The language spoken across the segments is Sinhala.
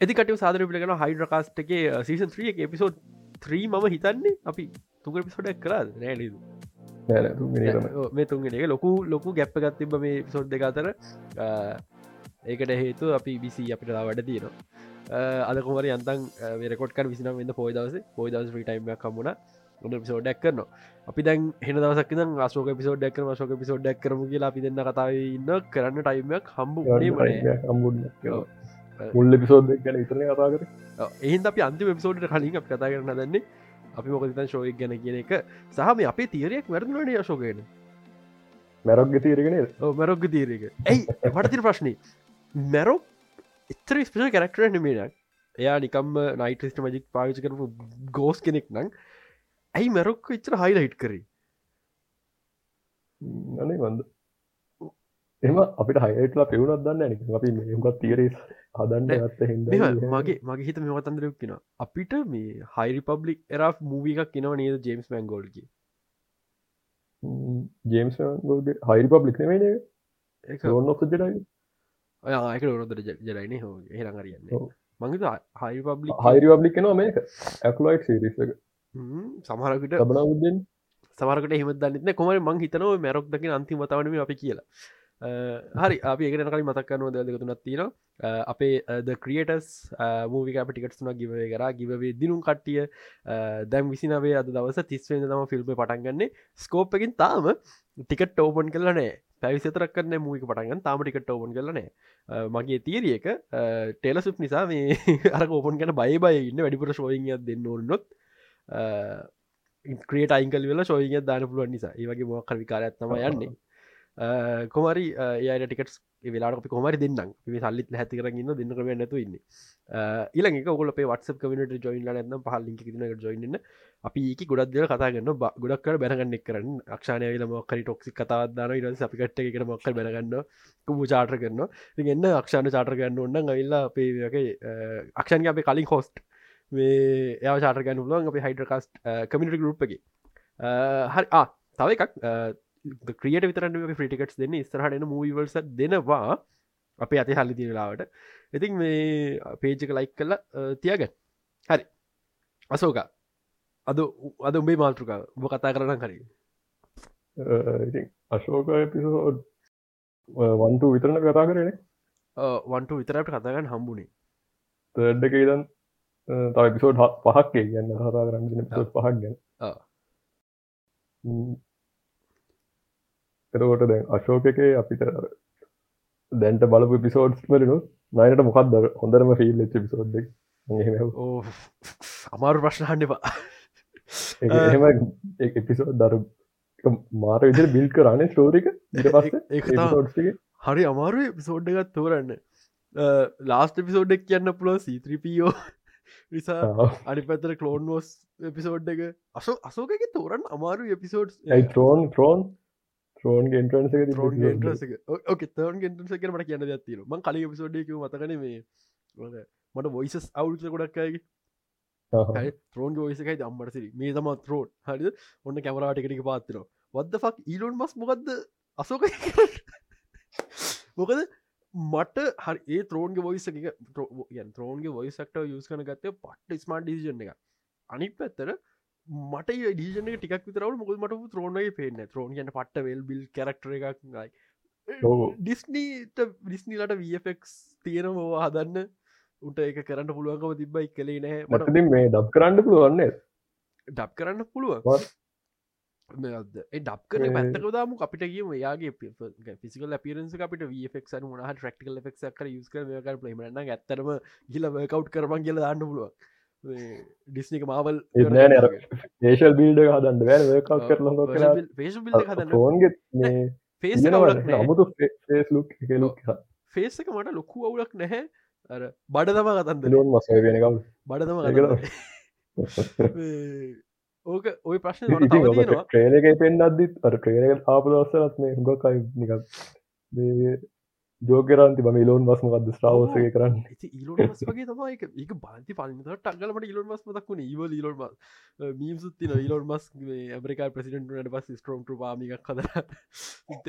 එතිකට සාදර පිළිගෙන හයිඩ්‍රකාස්ටගේ සීසන් 3 එක එපිසෝඩ් 3 මම හිතන්නේ අපි තුක පිසෝඩක් කරා නෑලීදු මේ තුන්ගෙන එක. ලොකු ලොකු ගැප්ප ගත්තිබ මේ පිසෝඩ් දෙක අතර. ඒකට හේතු අපි විසි අපිට වැඩ තියෙනවා. අදකුමර යන්තන් රෙකොට්ක විසිනම් වන්න පෝදවස පෝදවස ටයිම කමුණ ගොඩ පිසෝඩ්ඩක් කරන අපි දැන් හෙන දවසක් අශෝක පිසෝඩ් කරම ශෝක පිසෝඩ් ඩක් කරම කියලා අපි දෙන්න කතාව ඉන්න කරන්න ටයිමයක් හම්බු හම්බුන්න මුල්ල පිසෝද් ගැන ඉතරන කතා කර. එහින් අපි අන්ති වෙබ්සෝඩ් කලින් අප කතා කරන දන්නේ අපි මොකතන් ශෝයක් ගැන කියන එක. සහම අපේ තීරයක් වැරදුනට අශෝකයන මැරොග්ග තීරගෙන මැරොග්ග තීරක ඇයි? පටතිර ප්‍රශ්නය මැරොක් එතර ස්පිෂල් කැරක්ටර නමේනක් එයා නිකම්ම නයිටස්ට මජික් පාවිච කරපු ගෝස් කෙනෙක් නං. ඇයි මැරොක්ක ඉච්චර හයිලයිට් කරේ? අනේ වන්ද එම අපිට හයිටලා පෙවුණත් දන්න නික අපි මේකත් තීරේ හදන්න මගේ මගේ හිත මෙවතන්දරයක් කියෙන අපිට මේ හයි පබ්ලික් එරා මූවී එකක් කිනව නේද ජේම්ස් මැන්ගෝල්ග ජේම්ස් හයි පබ්ලික් නේ ඔන්න ජඩයි ඒක නොනොදර ජලයින හෝ හෙරං අරියන්න මගේ හයි පබ්ලි හයි පබ්ලික් නවා මේක. ඇක්ලයික් සිරිස සමහරකට බන උදෙන් සමරකට හිම දන්න කොමර මං හිතනව මැරොක් දකින අන්තිමතවනම අපි කියලා හරි. අපි ඒකට කලින් මතක්කන්නුව දෙදකතුනත් තියෙන අපේ ද ක්‍රියටස් මූවික ටිකට්න ගිවේ කර. ගිවේ දිනුම් කට්ටිය දැම් විසිනවේ අද දවස තිස්වෙන තම ෆිල්ම් පටන්ගන්නේ ස්කෝප්පකින් තාම ටිකට ඕපන් කරලනෑ පැවිසතරක්න්න මූක පටන්ගන් තාම ටිකට ඕපන් කරලනෑ මගේ තීරියක ටෙලසුප් නිසා මේ අර ඕපන් ගැන බයි බයි ඉන්න වැඩිපුර ශෝයිය දෙන්න ඕන්නොත් ක්‍රේට අයිකල් වෙලා ශෝයිය දාන පුළුවන් නිසා. ඒවගේ මොක්කර විකාරත්තම යන්නේ. කොමරි ඒයට ටිකට වෙලාට අපි කොමරි දෙන්නම්. මේ සල්ලිත් හැති කරන්න දෙන්න කරම නැතු ඉන්න. ඊළඟ ඔගල වටස කමට ජොයින් න්න පහල් ලික තිනක ජොයින්න අපි ඒක ගොඩක් දෙල කතාගන්න ගොඩක් කර බැනගන්න කරන්න. අක්ෂණය ල මොක්කරි ටොක්සි කතාවදන ඉ අපිකට එක මොක්ක බැනගන්න කුබ චාටර කරන්න එන්න අක්ෂණ චාටර ගන්න ඔන්න ඉල්ලා අපේ අක්ෂණය අපේ කලින් හොස්ට් මේ එයා චාටර ගන්න ලුවන් අප හයිඩරකස්ට කමිටි ගරුප් එක. හරි තව එකක්. ක්‍රියට විතරන්න ෆිටිකටස් දෙන්න. ස්තරහටන මූවල්ස දෙනවා. අපේ අති හල්ලි දිලාවට ඉතින් මේ පේජක ලයික් කල්ල තියග හරි. අසෝක අද අද උඹේ මාතෘක බ කතා කරන කරී අශෝක පිසෝඩ් වන්තු විතරන කතා කරන. වන්ට විතරට කතාගන්න හම්බුණේ තඩ්ඩක ඉදන් තව පිසෝඩ් පහක් ගන්න කතා කරන්න පහක් ගැන එතකොට දැන් අශෝක එක අපිට දැන්ට බලපු පිසෝඩ්ස් වලනු නයට මොකක්ද හොඳරම ෆිල් එච්ච පිසෝඩ් අමාරු ප්‍රශ්නහන්නවා එහෙම එපිසෝඩ් දරු මාර විදිර බිල් කරන්න ස්ටෝරික හරි අමාරු පිසෝඩ් එකත් තෝරන්න. ලාස්ට පිසෝඩ්ඩක් කියන්න පුලො සීත්‍රපියෝ නිසා අනි පැතර කලෝන් වෝස් එපිසෝඩ් එක. අසෝ අසෝක තෝරන් අමාරු එපිසෝඩ් ට්‍රෝන් ට්‍රෝන් ත්‍රෝන් ගෙන්ට්‍රන්ස ෝන් ඕක තවන් ගෙන්ට්‍රන්ස කරමට කියන්න ඇතින ම කලින් පිසෝඩ්ක මතකන මේ මට වොයිසස් අවුල්ස ගොඩක්කයගේ ත්‍රෝන් ෝයිසකයි අම්මටසිරි මේ තම ත්‍රෝඩ් හරි ඔන්න කැමරාටිකටික පාත්තින වද්ද ෆක් ඊලොන් මස් මොකක්ද අසෝක මොකද? මට හරි ඒ ත්‍රෝන්ගේ වොයිස එක ත්‍රෝන්ගේ වොයිසක්ට යස් කන ගත්තය පට්ට ස්මාර්ට් ඩිසිජන එක අනි පැත්තර මට ඩීජන ටික් විතරව මුකල් මට ත්‍රෝනගේ පේන්න ත්‍රෝන් ගන්න පට්ට වෙල් බිල් කරක්ටර එකක්යි ඩිස්නීට ඩිස්නිලට වෆෙක් තියෙනවා හදන්න. උට එක කරන්න පුළුවන්කම තිබයි කළේ නෑ මට මේ ඩබ් කරන්න පුළුවන්න ඩබ් කරන්න පුළුවන්. ඩක් කන පැත්තකදාම අපිට ගම යාගේ පිසිකල් පිරන්ස අපිට වෆෙක් මන ට්‍රක්ටිකල් ෙක් කර යුස් කර කර පලමන ඇත්තරම ගිල කව් කරමන් කියල දාන්න පුළුවන් ඩිස්නික මාවල් ඒශල් බිල්ඩ හදන්න. වැ කක් කරල පේශ බිල්ඩ හදන්න. ෝන්ගෙ ෆේස් අමුතු ෆේස් ලුක් ලුක් ෆේසක මට ලොකු අවුලක් නැහැ. අර බඩ තම කතන්ද ලෝන් මස වෙන කවු බඩ තම ඕක ඔය ප්‍රශ්න ට්‍රේනක පෙන් අදදිත් අර ට්‍රේනක ආපු දස්සලත් මේ හුගකයි නික ජෝගරන්ති බම ඉලෝන් මස් මකක්ද ස්ටාවසය කරන්න ඉලොන්ස් වගේ තමයි එක බාති පලිත ටක්ගලට ඉලොන් මස් මතක්ුණ ඉව මස් මීම්සුත්තින ඉලොන් මස් ඇමරිකා ප්‍රසිඩන්ට පස් ස්ට්‍රෝම් පාමික් කද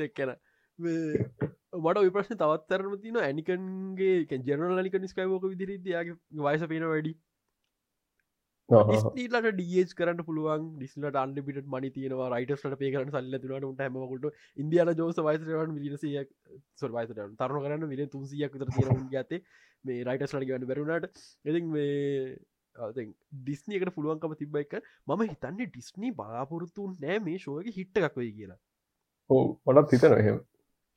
එක්කෙන මට ඔය ප්‍රශ්න තවත්තරම තින ඇනිකන්ගේ ජනරල් නික නිස්කයිවෝක විදිරිදයාගේ වයස පේන වැඩි ඩිස්නීලට ඩියස් කරන්න පුළුවන්. ඩිස්ලට අන්න පිට මනි තියනවා. රයිටස්ට පේ කරන සල්ල තුනට හැමකට ඉන්දියන ජෝස වයිසරන් මිලිසියක් සොල් වයිසට තරන කරන්න මිල තුන්සියක් තර තියෙන ගත මේ රයිටස්ලට ගන්න බැරුණට ඉති මේ ඩිස්නීකට පුළුවන්කම තිබ එක මම හිතන්නේ ඩිස්නී බලාපොරොත්තු නෑ මේ ශෝක හිට්ට එකක් වෙයි කියලා. ඕ මටත් හිතන එහෙම.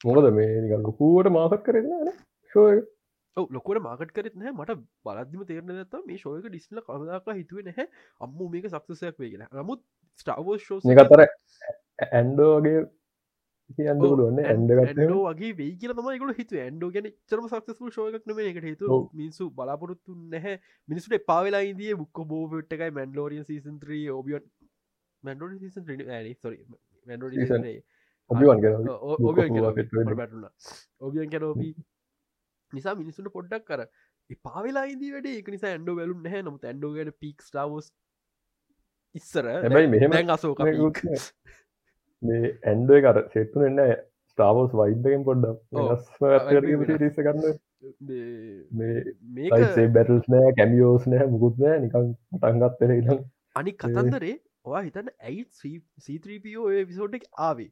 මොකද මේ ලොකුවට මාසක් කරන්න ශෝය ලොකට මාකට කරත් නෑ මට බලද්දිම තේරන ඇත මේ ශෝයක ඩිස්ල කවදාක හිතුවේ නැහැ. අම්මු මේක සක්සසයක් වේ කියලා. නමුත් ස්ටාවෝ ශෝ එකතර ඇන්ඩෝගේ පුළුවන්න ඇන්ඩගත් වගේ වේ කියල මයිකල හිතු ඇන්ඩෝ ගැන චරම සක්සපු ශෝයක් නම එකට හේතු මිනිසු බලාපොරොත්තු නැහැ. මිනිසුට පාවෙලා ඉදිය බුක්ක බෝවිට් එකයි මැන්ඩෝරියන් සීසන්ත්‍රී ඔබියන් මැන්ඩෝ සීසන් ඔබියන් කැනෝබී නිසා මිනිසුට පොඩ්ඩක් කර පාවෙලා ඉදී වැඩ. එක නිසා ඇන්ඩෝ වැලු නැහැ. නොම ඇන්ඩෝ ගැන පික් ටවස් ඉස්සර හැබයි මෙහෙම අසෝක මේ ඇන්ඩෝ කර සෙට්තු එන්න ස්ටාවෝස් වයිඩගෙන් පොඩ්ඩක් ගන්න මේ බැටල්ස් නෑ කැමියෝස් නෑ මුකුත් නෑ. නිකන් පටන්ගත් ඉලම් අනි කතන්දරේ ඔයා හිතන්න ඇයි සීත්‍රීපෝ විසෝට් එක ආවේ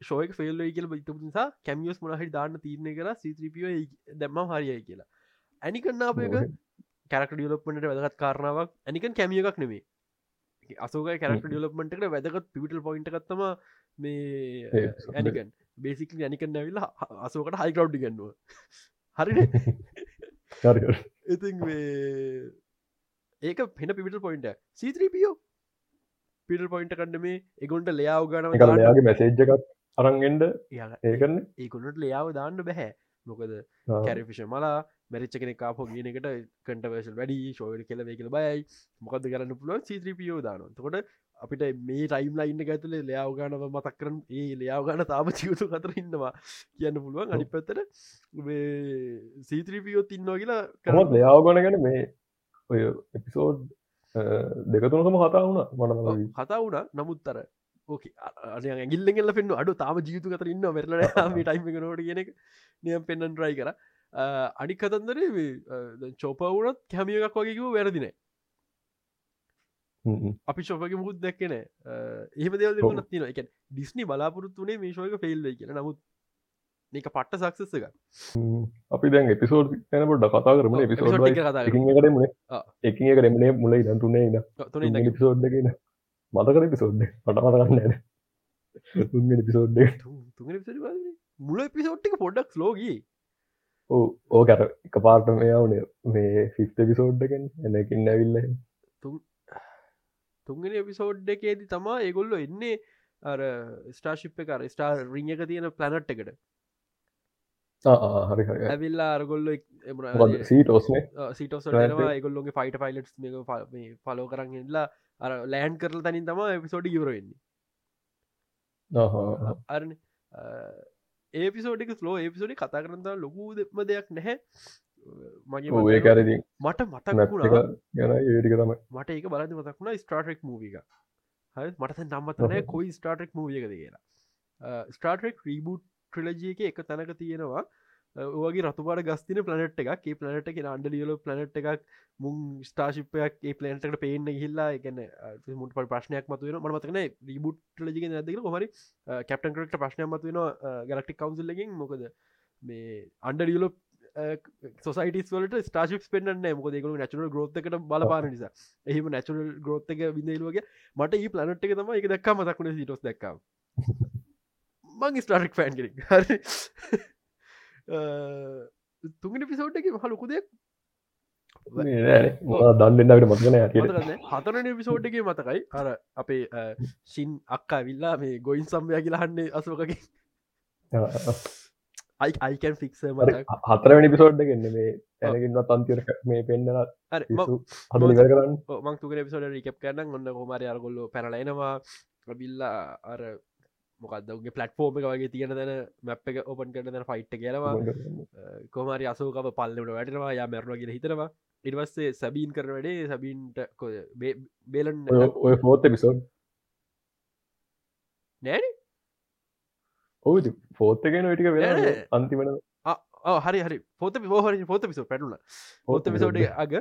ශෝයක ෆෙල්ල කියල බිතු නිසා කැමියස් මනහහි දාන්න තිරණය කර සිත්‍රීපිය දැම්ම හරියයි කියලා. ඇනිකන්නාපයක කැරක් ඩියලොප්මට වැදගත් කාරණාවක්. ඇනිකන් කැමිය එකක් නෙවේ අසෝක කැරක් ඩියලොප්මට වැදගත් පිවිටල් පොයින්ට එකත්තම මේ ඇනිකන් බේසික ඇනිකන් නැවිල්ලා අසෝකට හයි කවඩ්ඩි ගන්නවා හරි ඉති ඒක පෙන පිවිටල් පොයින්ට සීත්‍රීපියෝ පිට පොයින්ට කන්න මේ එගොන්ට ලයාව ගන යාගේ මැසේජ් එකක් අරන්ගෙන්ඩ ඒකන්න ඒකුණට ලයාව දාන්න බැහැ. මොකද කැරිෆිෂ මලා මැරිච්ච කෙන කාපෝ කියන එකට කටවේශල් වැඩි ශෝයට කියල වේ කියල බයි මොකද කරන්න පුළුවන්? සීත්‍රීපියෝ දාන තකොට අපිට මේ ටයිම් ලයින්න ඇතුල ලයාවගානව මතක් කරන ඒ ලයාවගාන තාම චියුතු කතර ඉන්නවා කියන්න පුළුවන්. අනි පත්තර සීත්‍රීපියෝත් ඉන්නවා කියලා කරත් ලයාවගන ගැන මේ ඔය එපිසෝඩ් දෙකතුනකම කතා වුණ. මන කතා වුණ. නමුත්තර ඕක. ඇගිල්ලෙල්ල පෙන්න්න අඩු තාම ජීතු කතර ඉන්න වෙරල මේ ටයිම නෝට කියෙනෙ නියම් පෙන්න්නන් රයි කර. අඩි කතන්දරේ චෝපවුනත් කැමිය එකක් වගේකිව වැරදිනේ අපි ශෝපක මුත් දැක්කන ඒම දෙවල් දෙවනත් තින එක ඩිස්නි බලාපොරත්තුනේ මේ ශෝක ෆෙල්ල කියෙන නමුත් මේක පට්ට සක්සස්සක අපි දැන් එපිසෝඩ් යනපොට කතා කරම එකරම එක එක රෙමනේ මුල ඉදන්තුනේ තුන පිසෝඩ්ගෙන මතකර පිසෝඩ් පට මතකන්න තුන්ගෙන පිසෝඩ් මුල පිසෝට්ටික පොඩ්ඩක් ලෝගී ඕ ඕකර එක පාර්ට මෙයාවන මේ ෆිස්ත පිසෝඩ්ඩකෙන් එනකින් ඇවිල්ල තුන්ගෙන පිසෝඩ් එකේදී තමා ඒගොල්ලො එන්නේ අර ස්ටාශිප් කර ස්ටාර් රිං එක තියෙන ප්ලනට් එකට. හරි ඇවිල්ලා අරගොල්ල සීටෝස්නේ සිටෝස් ඒගොල්ලොගේ ෆයිට ෆයිලට් මේ පලෝ කරන්න එල්ලා අර ලෑන් කරල තනින් තම එපිසෝඩ් යුරවෙන්නේ අරන ඒපිසෝඩික ස්ලෝ ඒපිසෝඩි කතා කරන්න ලොකු දෙම දෙයක් නැහැ. මගේ ඒකරදි මට මතක් ගැන ඒටික තම මට ඒක බලද මතක්ුණ ස්ටාටෙක් මූවික හරි මට නම්මතනය කොයි ස්ටාටෙක් මූවියකද කියලා. ස්ටාටෙක් රීබුට් ට්‍රලජිය එක එක තැනක තියෙනවා ඔගේ රතුපාට ගස්තින පලනට් එකක්. ඒ පලනට එක අන්ඩලියල පලනට් එකක් මුන් ස්ටාශිපයක් ඒ පලන්ටට පේන්න හිල්ලා එකන මුට ප්‍රශ්නයක් මතුවෙන මතන රිබුට් ලජික නැදක හොමරි කැප්ටන් කරට ප්‍රශ්නය මතුවෙන ගලක්ටික් කවන්සිල්ලකින් මොකද මේ අන්ඩලියල සොසයිටස් වලට ස්ටාශිප් පෙන්න්න මොක දෙකු නැචුරල් ග්‍රෝත්තකට බලපාන නිසා. එහම නැචුරල් ග්‍රෝත්ත එක විඳලුවගේ මට ඒ පලනට් එක තම එක දක්කා. මතක්ුණ සිටස් දක්කා මං ස්ටාරික් ෆෑන් කෙනෙක්. හරි තුන්ගෙන පිසෝට් එක හලුකු දෙයක් දන්නට මතන හතරන පිසෝට් එක මතකයි. අර අපේ ශින් අක්කා විල්ලා මේ ගොයින් සම්ය කියලාහන්නේ අසෝකකින් අයිකන් ෆික්ස හතරවැනි පිසෝඩ්ඩ ගන්න මේ ඇනකින්වත් අන්තිර මේ පෙන්න්නල මංතුගෙන පිසෝඩ රිකප් කරන්න. ඔන්න හොමරි අරගොල්ල පැනලයිනවා බිල්ලා අර මොකක්දගේ පලට්ෆෝර්ම එක වගේ තියෙන දැන මැප් එක ඔපන් කරන දැන ෆයිට් කියලවා කොමරි අසෝකව පල්ලට වැටනවා යා මැරුණ කියල හිතනවා. ඉනිවස්සේ සැබීන් කරන වැඩේ සබීන්ට බේලන් ඔය පෝත පිසෝඩ් නෑන. ඕ පෝත්තගෙන ටික වෙන අන්තිමන හරි හරි. පොත පෝහරි පොත පිසෝ පැටුල පොත පිසෝඩ අග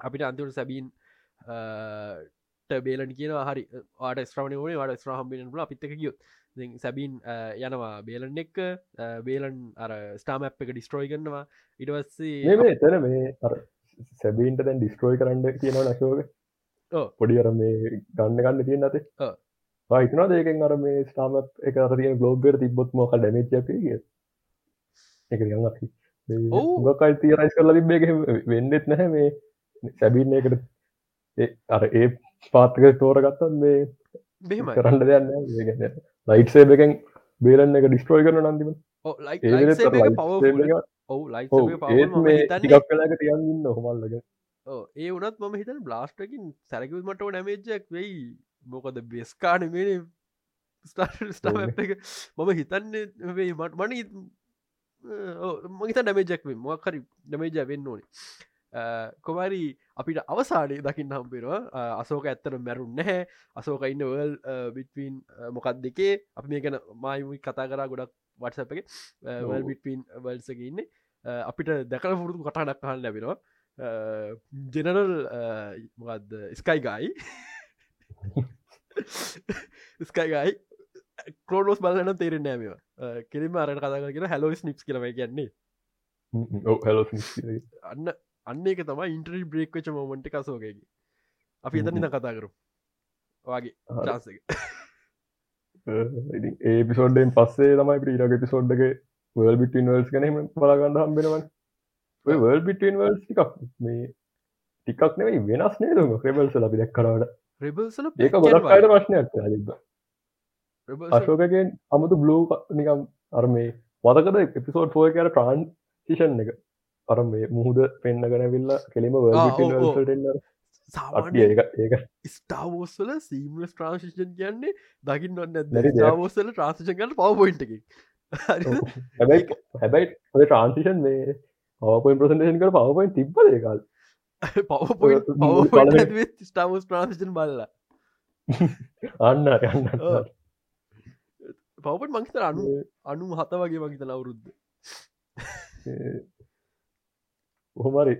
අපිට අන්තිවට සැබීන් බේලන් කියන හරි ආට ස්්‍රමණ වාට ස්්‍රහම්බෙන ල පිත්තක කියොත් සැබීන් යනවා බේලන් එක්ක. බේලන් අර ස්ටාම අප් එක ඩිස්ට්‍රෝයි කරනවා. ඉටවස්සේ තර මේ සැබීන්ට දැන් ඩිස්ට්‍රෝයි කරන්න කියනවා නශෝක පොඩි අර මේ ගන්න ගන්න තියෙන් ඇත හිතනා දේකෙන් අර මේ ස්ටාම එක අරිය ගලෝබ්බර තිබොත් මොක ඩැමේච කිය එක ගකයි තිරයිස් කරලා තිබ්බේ වෙන්නෙත් නැහැ මේ සැබින්න එකට අර ඒ පාතික තෝරගත්තත් මේ බෙම කරන්න දෙයන්න ලයිට් සේබකෙන් බේරන්න එක ඩිස්ට්‍රෝයි කරන ලයි ටිකක් කලාක තියන්න හොමල්ලක. ඒ වනත් මම හිතන බ්ලාස්ටකින් සැරකිවීමට නැමේජක් වෙයි. මොකද බෙස්කාන මේ ස්ටා එක. මම හිතන්නේ වෙයි. මට මන මගත ඩමේජක්වේ මොක්හරි ඩමේජ වෙන්න ඕනේ කොමරි අපිට අවසානය දකින්න හම්පෙනවා අසෝක ඇත්තර මැරුන් නැහැ. අසෝක ඉන්න වල් බිට්වීන් මොකක් දෙකේ අපි මේ ගැන මයමුයි කතා කරා ගොඩක් වටසප් එක. වල් බිට්වීන් වල්සක ඉන්න. අපිට දැකල පුරුදු කටානක් කහන්න ලැබෙනවා. ජෙනරල් මොකක්ද? ස්කයි ගයි ස්කයිගයි කලෝනෝස් බලන තේරෙන නෑමවා කෙලිම අරට කතා කියෙන හැලෝ නිප් කරම කියන්නේ. අන්න අන්න එක තම ඉන්ටරි බ්‍රේක් වෙච මොමට කසෝකගේ අපි එතනින කතා කරු වගේ චාසක ඒපිසෝඩ්ඩෙන් පස්සේ තමයි ප්‍රීරග පිසෝඩ්ඩගේ වල් බිටන් වල්ස් කනීම පලාගන්න හම්බෙනවන්. වල් බිටන් වල්ස් ටිකක් මේ ටිකක් නෙවෙයි වෙනස් නේද ක්‍රබල්ස ලබි දැක් කරට රෙබල්සල ඒක ගොඩක් අයට ප්‍රශ්නයක් තිබ අශෝකගෙන් අමුතු බ්ලූ නිකම් අර මේ මතකද එපිසෝඩ් ෆෝය කර ට්‍රන්සිෂන් එක අර මේ මුහුද පෙන්න්න ගැනවිල්ල කෙලිම ඒක ස්ටාවෝස්සල සීමස් ට්‍රන්සිෂන් කියන්නේ දකින්න ඔන්න ටාවෝස්සල ට්‍රන්සිෂන් කල පවපොයින්ට හැබැයි හැබැයි ඔය ට්‍රන්සිෂන් මේ පවපොයින් ප්‍රසන්ටේෂන් කර පවපොයින් තිබ්බ පව ස්ටාවස් ප්‍රාශෂන් බල්ල. අන්න යන්න පවපට මංස්තර අනු අනු හත වගේ වගේත ලවරුද්ද ඔහොමරි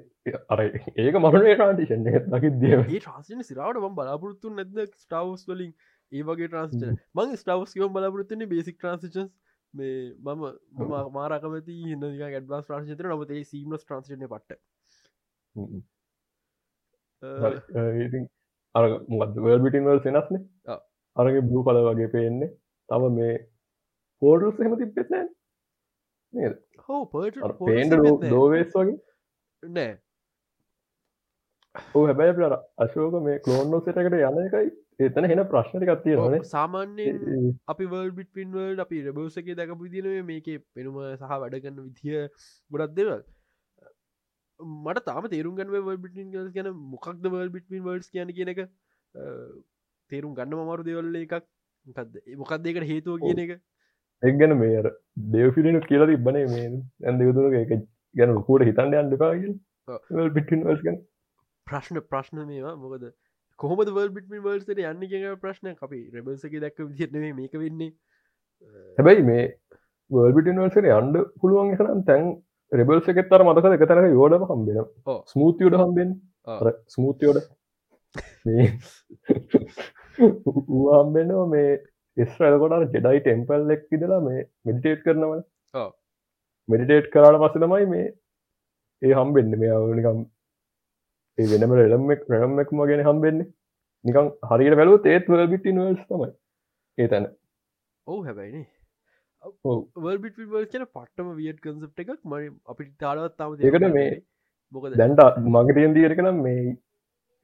අර ඒක මරනේ ටාන්ටිෂන් දකි දිය ඒ ට්‍රන්සින සිරාවට ම බලාපොරත්තු නැද ස්ටවස් වලින්? ඒ වගේ ට්‍රන්ස්චන මං ස්ටවස් කිවම් බලාපොරත්තුන්නේ බේසික් ට්‍රන්සිචන් මේ මම මම මාරකමති හිද ඩ ්‍රන්සිතර නමත සීම ට්‍රන්සින පට්ට. අර මොකද වල් බිටින්වල් සෙනස්න අරගේ බ්ලූ කල වගේ පේන්නේ. තම මේ පෝඩල්ස් හෙම තිබෙත් නෑ? නේද? හෝ පේන්ඩ දෝවේස් වගේ නෑ. ඕ හැබැයි අශෝක මේ කලෝන්නෝ සටකට යන එකයි එතන හෙන ප්‍රශ්නට කත්තිය නොන සාමාන්‍යයෙන් අපි වල් බිට්පින්වල් අපි රබෝසගේ දැකපු දිනව මේක පෙනුම සහ වැඩගන්න විදිහ ගොඩක් දෙවල්. මට තාම තේරුම් ගන්න වල් බිටින් ගැන මොකක්ද වල් බිට්මින් වල්ස් කියන කියන එක. තේරුම් ගන්න මමරු දෙවල්ල එකක්. මොකක් දෙකට හේතුව කියන එක? එක් ගැන මේ දෙවෆිලිනු කියලා තිබ්බනේ මේ ඇන් දෙවතුන එක ගැන ලොකූට හිතන්න යන්න පාගල් බිටින් වල්ස් ගැන. ප්‍රශ්න ප්‍රශ්න මේවා. මොකද කොහොමද වල් බිටමින් වල්සට යන්න කිය ප්‍රශ්න අපි රබල්සක දැක්ක විදිරනේ මේක වෙන්නේ. හැබැයි මේ වල්බිටින් වල්සට අන්ඩ පුළුවන් කරම් තැන් රෙබල්ස එකෙත්තර මතක එක තැනක යෝඩම හම්බෙන ස්මූතියෝඩ හම්බෙන් ස්මූතියෝඩ හම්බෙනවා මේ ඉස්්‍රල් කොට ජෙඩයි ටෙම්පල් එක් ඉදලා මේ මෙඩිටේට් කරනවන මෙඩිටේට් කරාට පස්ස තමයි මේ ඒ හම්බෙන්න්න මේ අවනිකම් ඒ වෙනම රෙළම්මෙක් රැම්මෙක්ම ගැන හම්බෙන්නේ. නිකං හරියට වැලු ඒත් වල් බිටි නල්ස් තමයි. ඒ තැන. ඔහු හැබැයිනේ වල්බිට වල් කියන පට්ටම වියට් කන්සප් එකක් මරි අපිට තාලවත් තම ඒකට මේ මොක දැන්ට මගේ තියෙන් දියරකනම් මේ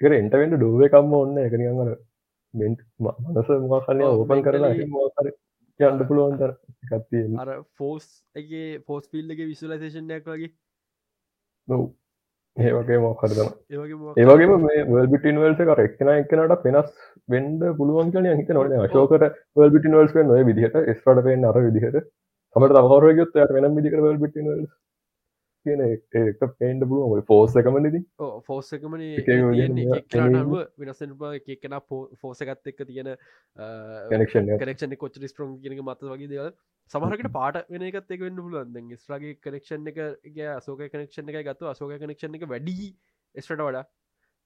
කර එන්ටවෙන්ට ඩුවකම්ම ඔන්න එකනිගන්න මෙන්ට් මනස මොකල්ල ඕපන් කරලා යන්න පුළුවන්තර එකත්තිය අර ෆෝස් එක ෆෝස් පිල්ලගේ විශලසේෂන්යක් වගේ. නොව ඒවගේ මොකරදම ඒවගේම මේ වල්බිටින්වල්ස කර එක්න එකනට පෙනස් වෙන්ඩ පුළුවන් කල හිත නොන ශෝකට වල්බිටින්වල්ස් නොය විදිහට ස්ටට පෙන් අර විදිහට. සමට අවහරගත් වෙන විදික වල්බිටින්වල්ස් කියන එක පේන්ඩ පුළුව ෆෝස් එකමනද ෆෝස් එකමන තියෙන්නේ. වෙනසෙන එකන ෆෝසකත් එක්ක තියෙන කනෙක්ෂන් කොච් ස්ට්‍රෝම් කියනක මත වගේ දෙවල්. සමහරකට පාට වෙන එකත් එක වෙන්න පුළුවන්. ස්්‍රගේ කනෙක්ෂන් එක අසෝක කනෙක්ෂන් එක ගත්තු අසෝක කනෙක්ෂන් එක වැඩි ස්ට වඩා.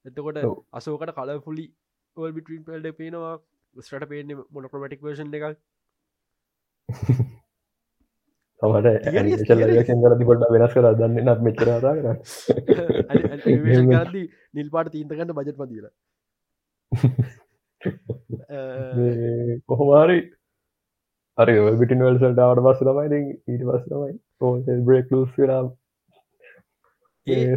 එතකොට අසෝකට කලෆුලි ඔල් බිටන් පල්ඩ පේනවා. ස්ටට පේන්නේ මොනකොමටික් වර්ෂන් එකක් තමට කර තිබොට වෙනස් කර දන්න නත් මෙචරතා කර ගදී නිල් පාට තීන්තකන්න බජට පදීල කොහොමාරි හරි. බිටින්වල්සට අවට බස් තමයි ඊට පස් තමයි බ්‍රෙක් ලස් කරම්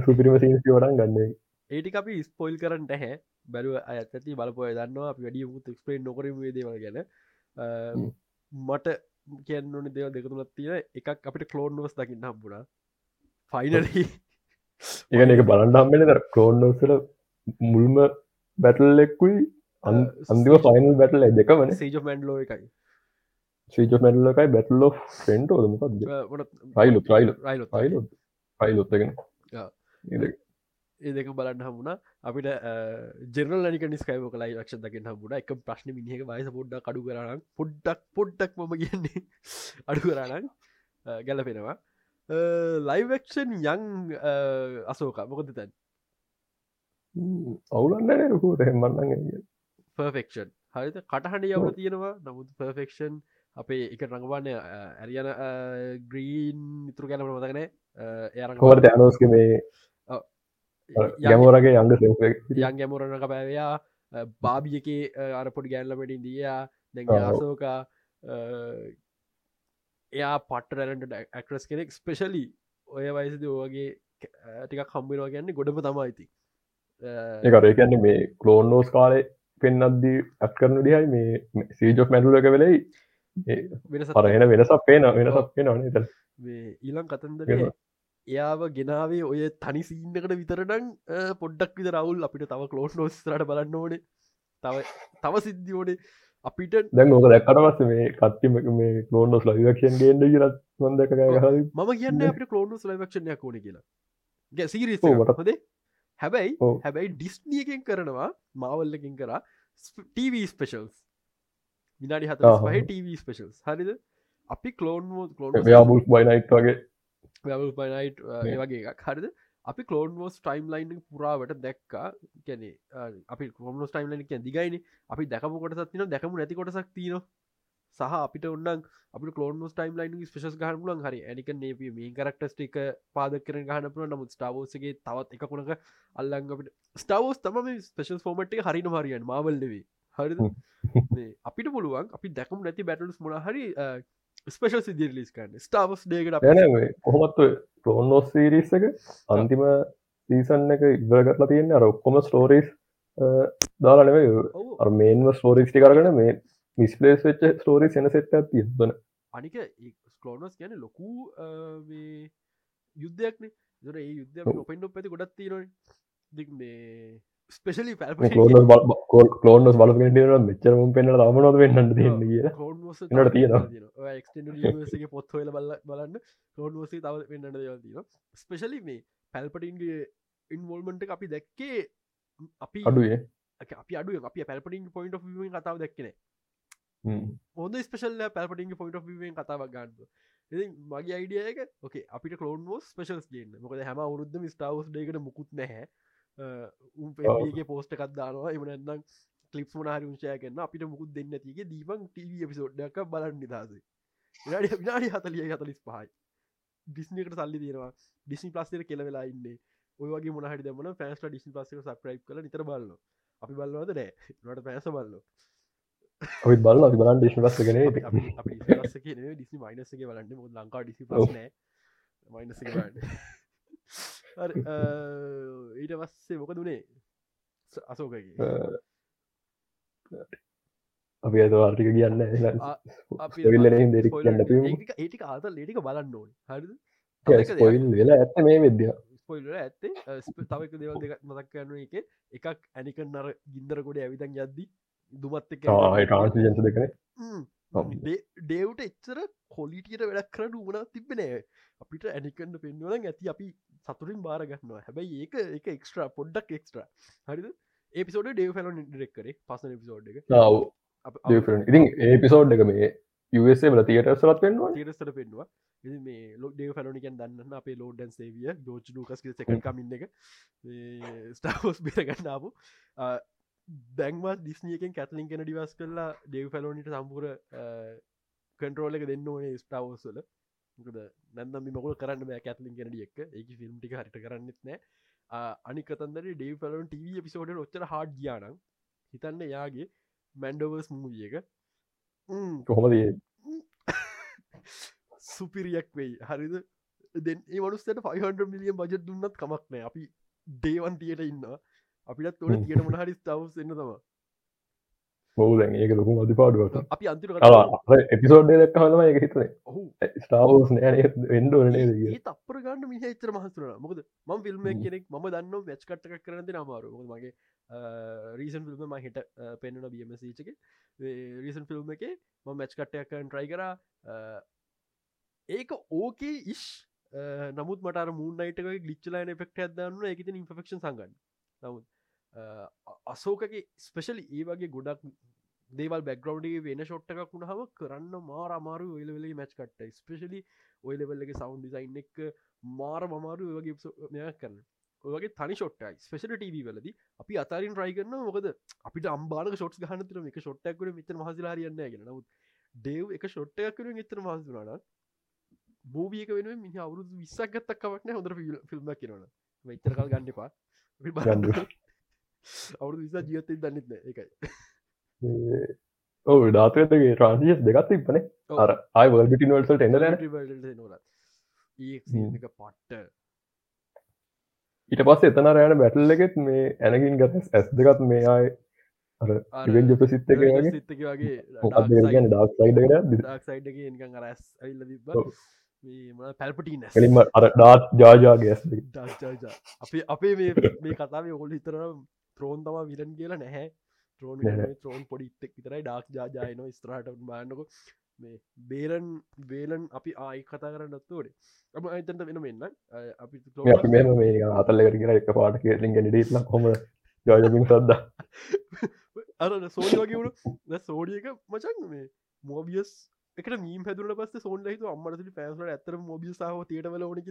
සුපිරිම සින්සි වඩන් ගන්නේ. ඒටි අපි ස්පොයිල් කරන්න හැ බැලුව අඇති බලපොය දන්නවා. අපි වැඩිය මුත් ක්ස්පේන් නොකරම දේවල් ගැන. මට කියන්න ඕන දෙව දෙකතුලත් තියෙන එකක් අපිට කලෝන්නෝස් දකින්න හම්බුණා ෆයිනලි ඒගන එක බලන්ඩම්බෙන තර කලෝන්නෝසල මුල්ම බැටල් එක්කුයි අන්දිව ෆයිනල් බැටල් දෙක වන සේජ මැන්ඩලෝ එකයි. සීජ මැල්ල එකයි බැටල්ලෝ ෆෙන්ටෝද මොකක්ද රයිලු රයිලු රයිලු රයිලුත්තගෙන ඒ දෙක බලන්න හමුණ අපිට ජෙනල් ලනික නිස්කයිව කලා ලක්ෂ දකින්න හමුණ එක ප්‍රශ්න මිනිහක වයස පොඩ්ඩක් කඩු කරනම් පොඩ්ඩක් පොඩ්ඩක් මම කියන්නේ අඩු කරනම් ගැලපෙනවා ලයිවක්ෂන් යං අසෝක මොකද තැන් අවුලන්න රකුට හෙමන්නන්න පර්ෆෙක්ෂන් හරිත කටහඬ යවල තියෙනවා. නමුත් පර්ෆෙක්ෂන් අපේ එක රඟවන්න ඇරියන ග්‍රීන් මිතුරු ගැනම මතකන එය හොට අනෝස්ක මේ ගැමෝරගේ අංග යන් ගැමුරණක පැවයා බාබිය එක අරපොඩි ගැල්ලමටින් දයා දැ ආසෝකා එයා පටරැලට ඇක්ට්‍රස් කෙනෙක්. ස්පෙශලි ඔය වයිසද ඕගේ ටික කම්බිනවා ගැන්නේ ගොඩම තමයිති ඒකර කියන්නේ මේ කලෝන්නෝස් කාලය පෙන්න්නද්දී ඇත් කරනු දිහයි මේ සීජොක් මැටුල එක වෙලයි. වෙනස පරහෙන වෙනසක් පේන වෙනසක් පේනවනේ ඊලං කතන්දර එයාව ගෙනාවේ ඔය තනි සීන්නකට විතරටන් පොඩ්ඩක් විත රවුල් අපිට තව කලෝස් නෝස්රට බලන්න ඕනේ. තව තව සිද්ධියෝනේ අපිට දැන් ඕක දැක්කටවස්ස මේ කත්තිම මේ කලෝනොස් ලයිවක්ෂන් ගේන්ඩ කියලත් හොඳක මම කියන්න අපට කලෝනොස් ලයිවක්ෂණයක් ඕන කියලා. ගැසිරිස් හොදේ හැබැයි හැබැයි ඩිස්්නියකෙන් කරනවා මාවල්ලකින් කරා ටව ස්පේෂල්ස් විනාඩි හත පහ ටව ස්පේෂල්ස් හරිද? අපි කලෝන් කලෝන් බයිනයිට් වගේ පනයිට් වගේ එකක්. හරිද? අපි කලෝන්ෝස් ටයිම් ලයින් පුරාවට දැක්කා. කැනෙ අපි කොමස් ටයිම් ලයින් කිය දිගයින. අපි දැකම කොටසත් තින දැකමු නැති කොටසක් තින සහ අපිට ඔන්නන් අපි කලෝන් ටයිම් ලයින් ස්පේස් ගහනුලන් හරි ඇනික නේප මේ කරක්ටස්ටික පාද කර ගහනපුර නමුත් ස්ටාවෝසගේ තවත් එක කොනක අල්ලං අපිට ස්ටවෝස් තම ස්පේෂල් ෆෝමට් හරින හරියන් මවල්ලවේ හරිද? අපිට පුළුවන් අපි දැකම් නැති බැටල්ස් මොන හරි ස්පේෂල් සිදි ලිස් කරන්න. ස්ටාවස් ඩේකට කොහොමත් ප්‍රෝන්නෝස් සිරිස් එක අන්තිම සීසන් එක ඉවරගටලා තියෙන අර ඔක්කොම ස්ටෝරීස් දාලානව මේන්ම ස්ටෝරිස්ටි කරගන මේ මිස්පලේස් වෙච්ච ස්ටෝරි සෙන සෙට් තිබන අනික ස්කලෝනස් කියන ලොකු යුද්ධයක්න. දර ඒ යුද්ධ ඔපෙන්ඩ පැති ගොඩත් තිරන දික් මේ ස්පෙශලි පැල් කලෝනස් බලගෙට මෙච්චරම පෙන්න්න රමනොද වෙන්නට තියන්න කිය නට තියෙන පොත්හොල බල බලන්න කලෝන්සේ තව වෙන්නට දෙවල් තින ස්පෙශලි මේ පැල්පටින්ගේ ඉන්වල්මට අපි දැක්කේ අපි අඩුවේ. අපි අඩුව. අපි පැල්පටින් පොයින්ට ෙන් කතාව දැක්කන හොඳ ස්පේෂල් පැල්පටින් පොයින්ට ෙන් කතාවක් ගන්න මගේ අයිඩියක ඕක අපිට කලෝන්ෝස් ස්පේෂල්ස් ගන්න මොකද හැම වරුද්ධ ස්ටාවස් ඩේකට මුකුත් නැහැ උන්ගේ පෝස්ට කත්දානවා එමනන්නම් කලිප් මනාහරි උංශය කන්න අපිට මුකුත් දෙන්න තිගේ දීපන් ටව පිසෝඩ්ඩක් බලන්න නිදසේ විනාඩි විනාඩි හතලිය හතලිස් පහයි. ඩිස්නකට සල්ලි තියෙනවා. ඩිස්නි පලස්තර කෙලවෙලා ඉන්න. ඔයගේ මොනහට දමන ෆෑස්ට ඩිස්නි පස්ස සක්‍රයි් කල නිතර බලන්න අපි බලන්නවද නෑ. නට පැස බලන්න ඔයි බල අපි බලන් ඩිස්න පස්ස ගෙන ඩිසි මයිනසගේ බලන්න. ලංකා ඩිසි පස්නෑ මයිනස බලන්න ඊට පස්සේ මොක දුනේ අසෝකගේ අපි ඇත ආර්ටික කියන්න ඒටික ආත ලේටික බලන්න ඕන හරි වෙලා ඇත්ත මේ විද්‍ය ස්පොයිල ඇත්තේ තවක දෙවල් දෙක මතක් කරන එක එකක් ඇනික නර ගින්දරකොඩ ඇවිතන් යද්දි දුමත් එක ට්‍රන්සිජන්ස දෙකන ඩේව්ට එච්චර කොලිටියට වැඩක් කරට වුණා තිබෙනෑ අපිට ඇනිකන්න පෙන්වල ඇති අපි සතුරින් බාරගන්නවා හැබැයි ඒක එක එක්ස්ට්‍රා පොඩ්ඩක් එක්ස්ට්‍රා හරිද? ඒපිසෝඩ ඩේව ෆැල ඩෙක් කරේ පසන පිසෝඩ් එක. ඉතින් ඒපිසෝඩ් එක මේ යසේ වල තියට සලත් පෙන්වා තිරස්ට පෙන්වා මේ ලොක් ඩේ ෆැලනිකන් දන්න අපේ ලෝඩන් සේවිය ජෝච් ලූකස් සක කමින්න එක. ස්ටාහෝස් බිරගන්නාපු දැන්වත් දිස්නියකෙන් කැටලින් කෙන ඩිවස් කරලා ඩේව් ෆැලෝනිට සම්පුර කන්ටරෝල එක දෙන්න ඕනේ ස්ටාවෝස්වල නැදම මොකල් කරන්න බෑ කැටලින් කෙනඩිය එක ඒක ෆිල්ම් ටික හරිට කරන්නෙත් නෑ. අනිකතන්දර ඩේව් ෆලන් ටව පිසෝඩ ඔච්චර හාඩ් ගියානම් හිතන්න යාගේ මැන්ඩවර්ස් මූිය එක. කොහොමද සුපිරියක් වෙයි. හරිද? දෙ මනුස්සට 500 මිලියන් බජත් දුන්නත් කමක් නෑ. අපි දේවන්තියට ඉන්නවා. අපිට තොට තියට මොනහරි ස්ටවස් එන්න තම බෝදැන් ඒක ලොකු අධි පාඩුවට අපි අන්තිර එපිසෝඩ් දක් හලම එක හිතන. ස්ටාවස් නෑ එන්ඩෝනේ ඒ තපර ගන්න මිහ චර මහසුන මොකද ම ෆිල්ම් කෙනෙක් ම දන්න වැච් කට්ටක් කරන අමාරු මගේ රීසන් ෆිල්ම් ම හිට පෙන්න්නන බියමසීචක රීසන් ෆිල්ම් එක. ම මැච් කට්ටයක් කරන ට්‍රයි කර. ඒක ඕකේ ඉශ් නමුත් මට මූන්නයිට ගලිච්චලන ෙක්ට ඇදන්න එකති ඉන්ෆෙක්ෂන් සංගන්න. නමුත් අසෝකගේ ස්පෙශලි ඒ වගේ ගොඩක් දේවල් බැග්‍රවන්්ගේ වෙන ෂොට්ටක් වුණහම කරන්න මාර අමාරු ඔයිලවෙලේ මැච් කට ස්පෙශලි ඔයිලවෙල්ලගේ සෞන්් ඩිසයින් එක මාර මමාරු වගේ මෙයක් කරන්න. ඔගේ තනි ෂොට්ටයි ස්පෙශල ටව වලද අපි අතරින් රයි කරන්න මොකද අපිට අම්බාල ෂොට් ගහනතර එක ෂොට්ටක්කට මෙත මහසිලාරයන්න ගෙන නමුත් ඩේව් එක ෂොට්ටයක් කර එතර මහසුනාට බෝවියක වෙන මිනි අවුරුදු විස්සක් ගත්තක් කවක්න හොඳර ෆිල්ම් කිරන මෙතරකල් ගන්නපා අවුදු විසා ජීවතය දන්නෙත්න එකයි ඕ ඩාතයගේ ට්‍රන්සිස් දෙගත් ඉපන අර අයි වල්ගිටි වල්සට එන්න එක පට්ට. ඊට පස්ස එතන රෑන බැටල් එකෙත් මේ ඇනකින් ගත ඇස් දෙකත් මේ අයි අරෙන්ජ ප්‍රසිත්ත වගේ. ඩක් සයිඩ තිබ පැල්පටීන කලින්ම අර ඩාත් ජාජාගේ අපේ අපේ මේ කතාව ඔොල් හිතර ත්‍රෝන් තම විලන් කියලා නැහැ. ත්‍රෝන් ත්‍රෝන් පොඩිත්තෙක් විතරයි ඩක් ජාජයන ස්ත්‍රහට බාන්නක මේ බේරන් බේලන් අපි ආයි කතා කරන්නත්තුවඩේ අම අයිතන්ට වෙන මෙන්න අපි මේ අතල්ල කර එක පාට කෙලින් ගෙනඩීල හොම ජාජමින් සද්ද අර සෝඩි වගේ වුණු සෝඩියක මචන් මේ මෝබියස් එක මීම හැදුර පස්ස සෝන් හිතු අම්මට පෑසට ඇතර මොබිය සාහ තියටවල ඕනි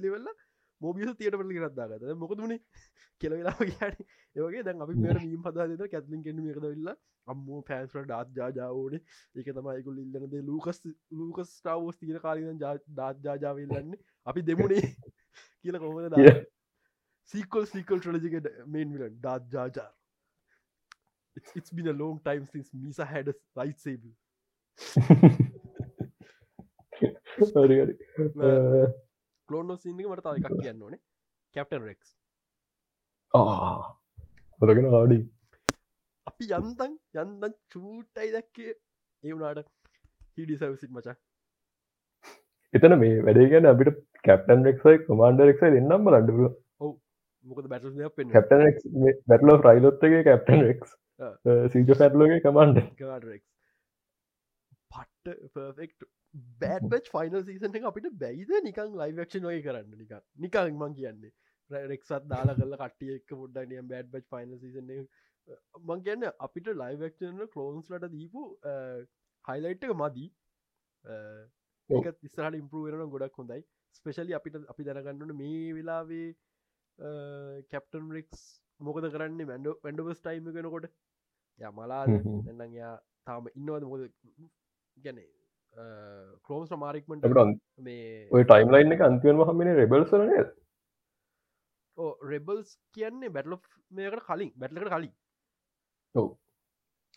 කිලවෙල්ලා මෝබිය තියට පල රත්දාගත මොකදුනේ කෙලවෙලා ගයාට ඒවගේ දැන් අපි මෙර මීම් පදාද කැත්ලින් කෙන එකදවෙල්ල අම්මෝ පෑන්ස්ට ඩාත් ජාජාවෝනේ ඒක තමයිකුල් ඉල්ලනදේ ලූකස් ලූකස් ටාවෝස් තිීන කාලන ඩාත් ජාජාවල්ලන්නේ අපි දෙමුණේ කියල කොහොමද සීකල් සීකල් ට්‍රලජික main villain ඩාත් Jar Jar It's, been a long time since Misa had a lightsaber. හරි හරි කලෝනෝ සින්නක මට තාව එකක් කියන්න ඕනේ කැප්ටන් රෙක්ස් හොදගෙන ආඩි අපි යන්තන් යන්දන් චූටයි දැක්කේ ඒ වුනාට හිඩි සැවසිත් මචා එතන මේ වැඩේ ගැන අපිට කැප්ටන් රෙක්සයි කමාන්ඩ රෙක්සයි දෙන්නම් ලඩුව මොකද බැට කැප්ටන් බැටලෝ ්‍රයිලොත්තගේ කැප්ටන් රෙක්ස් සීජ පැටලෝගේ කමන්ඩ පට්ට පර්ෆෙක්ට බෑඩ් පච් ෆයිනල් සීසන එක අපිට බැයිද? නිකං ලයිවක්ෂ නොය කරන්න නික නිකං මං කියන්නේ. රෙක්සත් දාලා කල කටිය එක් පොඩ්ඩ නියම් බෑඩ් පච් ෆයිනල් සීසන මං කියන්න අපිට ලයිවක්ෂන කලෝන්ස්ලට දීපු හයිලයිට් එක මදී. ඒක තිස්සරට ඉම්පරුවෙන ගොඩක් හොඳයි. ස්පෙශලි අපිට අපි දැනගන්නන මේ වෙලාවේ කැප්ටන් රෙක්ස් මොකද කරන්නේ? මැඩ වැඩවස් ටයිම කෙනකොට ය මලා එන්නන් යා තාම ඉන්නවද? මොද ගැනේ කලෝස් මාරික්මට මේ ඔය ටයිම්ලයින් එක අන්තිවම හමින රෙබල්සරන ඕ රෙබල්ස් කියන්නේ බැටලො මේකට කලින් බැටලකට කලින්.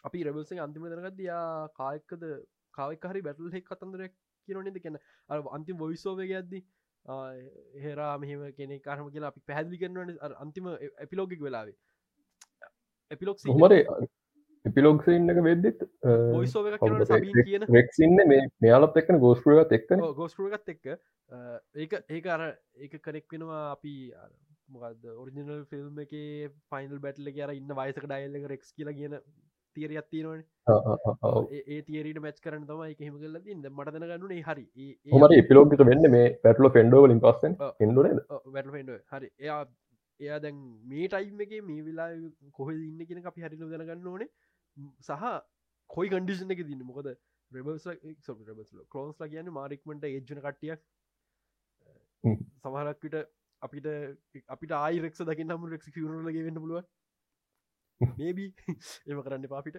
අපි රෙබල්සේ අන්තිම දරගදයා කායක්කද කාවක් හරි බැටල් හෙක් කතන්දරයක් කියනනෙද කියන්න අ අන්තිම වොයිසෝවය ඇද්දි හෙරා මෙහම කෙනෙ කාරම කියලා අපි පැහැදිලි කරනවන අන්තිම එපිලෝගික් වෙලාවේ. එපිලොක් හමරේ එපිලෝක්ස ඉන්නක වෙද්දිත් රෙක්සින්න මේ මෙයාලත් එක්න ගෝස්පුරගත් එක්ක ගෝස්පුරගත් එක්ක. ඒක ඒක අර ඒක කරෙක් වෙනවා අපි මොකද ඔරිජිනල් ෆිල්ම් එක ෆයිනල් බැටල අර ඉන්න වයිසක ඩයිල්ල රෙක්ස් කියලා කියන තිරයක් තියෙනවන. ඒ තිරට මැච් කරන තමයි එහෙම කල ද මට දැනගන්නුනේ හරි. හොමට පිලෝගත වෙන්න මේ පැටලෝ එඩුන වැට ෆෙන්ඩ හරි. එයා එයා දැන් මේ ටයිම් එක මේ වෙලා කොහ ඉන්න කියෙන අපි හරිලු දැනගන්න ඕනේ සහ කොයි කන්ඩිෂන එක දින්න මොකද රෙබස් කලෝන්ස්ලා කියන්න මාරික්මට ඒජ්ජන කට්ටියක්. සමහරක්විට අපිට අපිට ආයිරෙක්ෂ දකින්න හම රෙක්ෂ රුලගේ වෙන්න පුළුව මේබී එම කරන්න පාපිට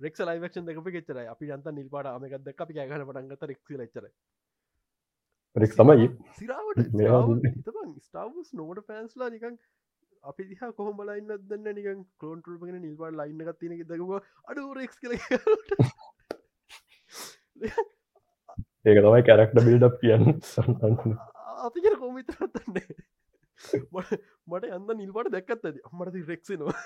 රෙක් ලයිවක්ෂන් දෙක ෙච්චර අපි අන්ත නිල්පාට අමකක්ද අපි ගහන පටන්ගත රෙක්ෂ ලච්චර රෙක් තමයි. සිරාවට ස්ටාවස් නෝට පෑන්ස්ලා නිකන් අපි දිහ කොහොම බලන්න දන්න නිකන් කලෝන්ටල්ගෙන නිල්පාට ලයින්න තියෙන දකවා අඩු රෙක්ස් කල ඒක තමයි කැරක්ට බිල්ඩක් කියන්න. අපිකර කොමිතරත්තන්නේ මට අන්න නිල්පට දැක්කත් ඇති. අමට රෙක්සනවා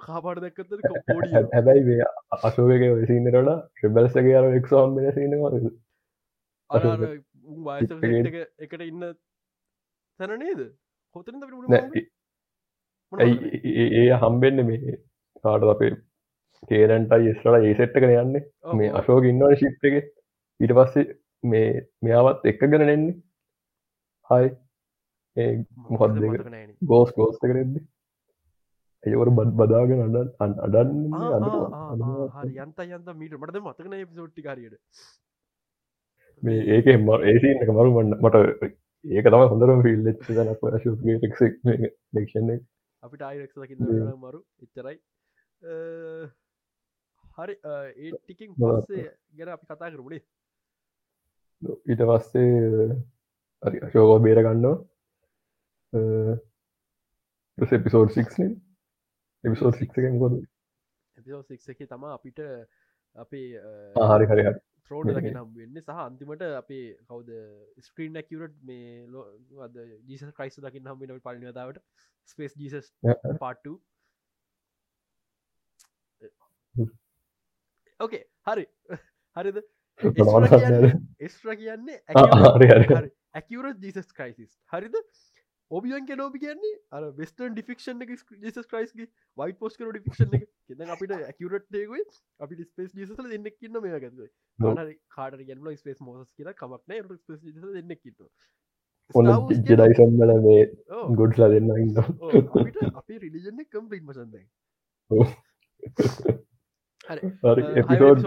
කාපාට දැක්කත පෝඩිය හැබැයි වේ අශෝක සින්නරට ්‍රබල්සගේ අර එක්සෝම් බෙන සිනවා එකට ඉන්න තැන නේද හොතන ඒ හම්බෙන්න මේ කාට අපේ කේරන්ටයි ස්රට ඒ සෙට්ටකන යන්නේ. මේ අශෝක ඉන්නවන ශිප් එක. ඊට පස්සේ මේ මෙයාවත් එක්ක ගෙන නෙන්නේ. හයි ඒ මොහොත් ගෝස් ගෝස්ත කරෙද්ද ඒවර බත් බදාගෙන අඩ අඩන්න යන්ත යන්ත මීට මටද මතකන සෝට්ටි කාරයට මේ ඒක ම ඒසි එක මරු මට ඒක තම හොඳරම ෆිල් ෙක් ක්ෂ අපිට අයිරක් මරු. එච්චරයි. හරි. ඒ ටිකින් පස්සේ ගැන අපි කතා කරමුණේ ඊට පස්සේ අශෝකෝ බේර ගන්නවා. එපිසෝඩ් සික් එපිසෝඩ් සික් එක කොද එපිසෝඩ් සික් එක තම අපිට අපේ හරි හරි ත්‍රෝඩ ලක නම් වෙන්න. සහ අන්තිමට අපේ කවද? ස්ක්‍රීන් ඇකරට් මේ ලෝද ජීස ක්‍රයිස් දකින්න හම වෙන පලිනතාවට ස්පේස් ජීසස් පාට්ට ඕකේ හරි. හරිද? එස්්‍ර කියන්නේ ඇකර ජීසස් ක්‍රයිසිස් හරිද ඔබියන් කෙනෝබි කියන්නේ? අර වෙස්ටන් ඩිෆික්ෂන් එක ජෙසස් ක්‍රයිස්ගේ වයි පෝස් කර ඩිෆික්ෂන් එක. කෙන අපිට ඇකරට්ේකුයි අපි ස්පේස් ජිසල දෙන්නෙක් ඉන්න මේ ගැද කාට ගැල ස්පේස් මෝස් කියල කමක්න ස්පේස් දෙන්නෙක් ඔන්න ජෙඩයිසම්ල මේ ගොඩ්ලා දෙන්න ඉන්න අපි රිලිජන්න කම්පලින් මසන්ද එපිසෝඩ්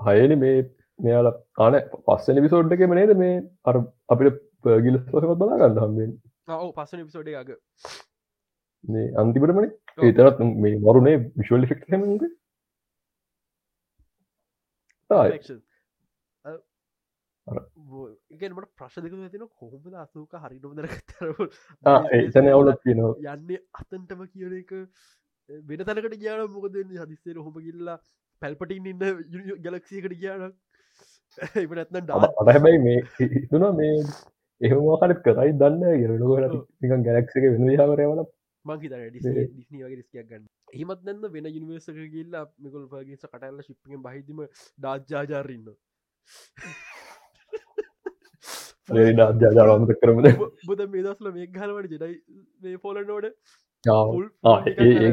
හයනි මේ මෙයාල ආන පස්සන පිසෝඩ් එක නේද? මේ අර අපිට පගිල සොසකත් බලා ගන්න හම්බෙන් ඔව පස්සන පිසෝඩ් එක මේ අන්තිපටමන ඒතරත් මේ මරුණේ විශවල් ෆෙක්් හමගේ ඉගෙනට ප්‍රශ් දෙක තින කොහොමද අසූක හරි නොදර කතර ඒතන අවුලත් කියනවා යන්නේ අතන්ටම කියන එක වෙන තැනකට ගයාන මොකද හදිස්සේ හොම ගිල්ලා පැල්පටින් ඉන්න ගලක්සියකට ගයාන එමනත්න ඩා හැබැයි මේ තුන මේ එහෙමවාකට කරයි දන්න ගරලුවට නිකන් ගැලක්සික වෙන හාරයවල මංහිත ඩිස්නී වගේ රිස්කයක් ගන්න. එහමත් නන්න වෙන යනිවර්සක ගල්ලා මිකල් පගේ කටල්ල ශිප්පෙන් බහිදම ඩාජ්ජාජාරන්න ඩාජාජාවමත කරමද? බුද මේ දස්ල මේ හලවට ජෙඩයි මේ පෝල නෝඩ ඒ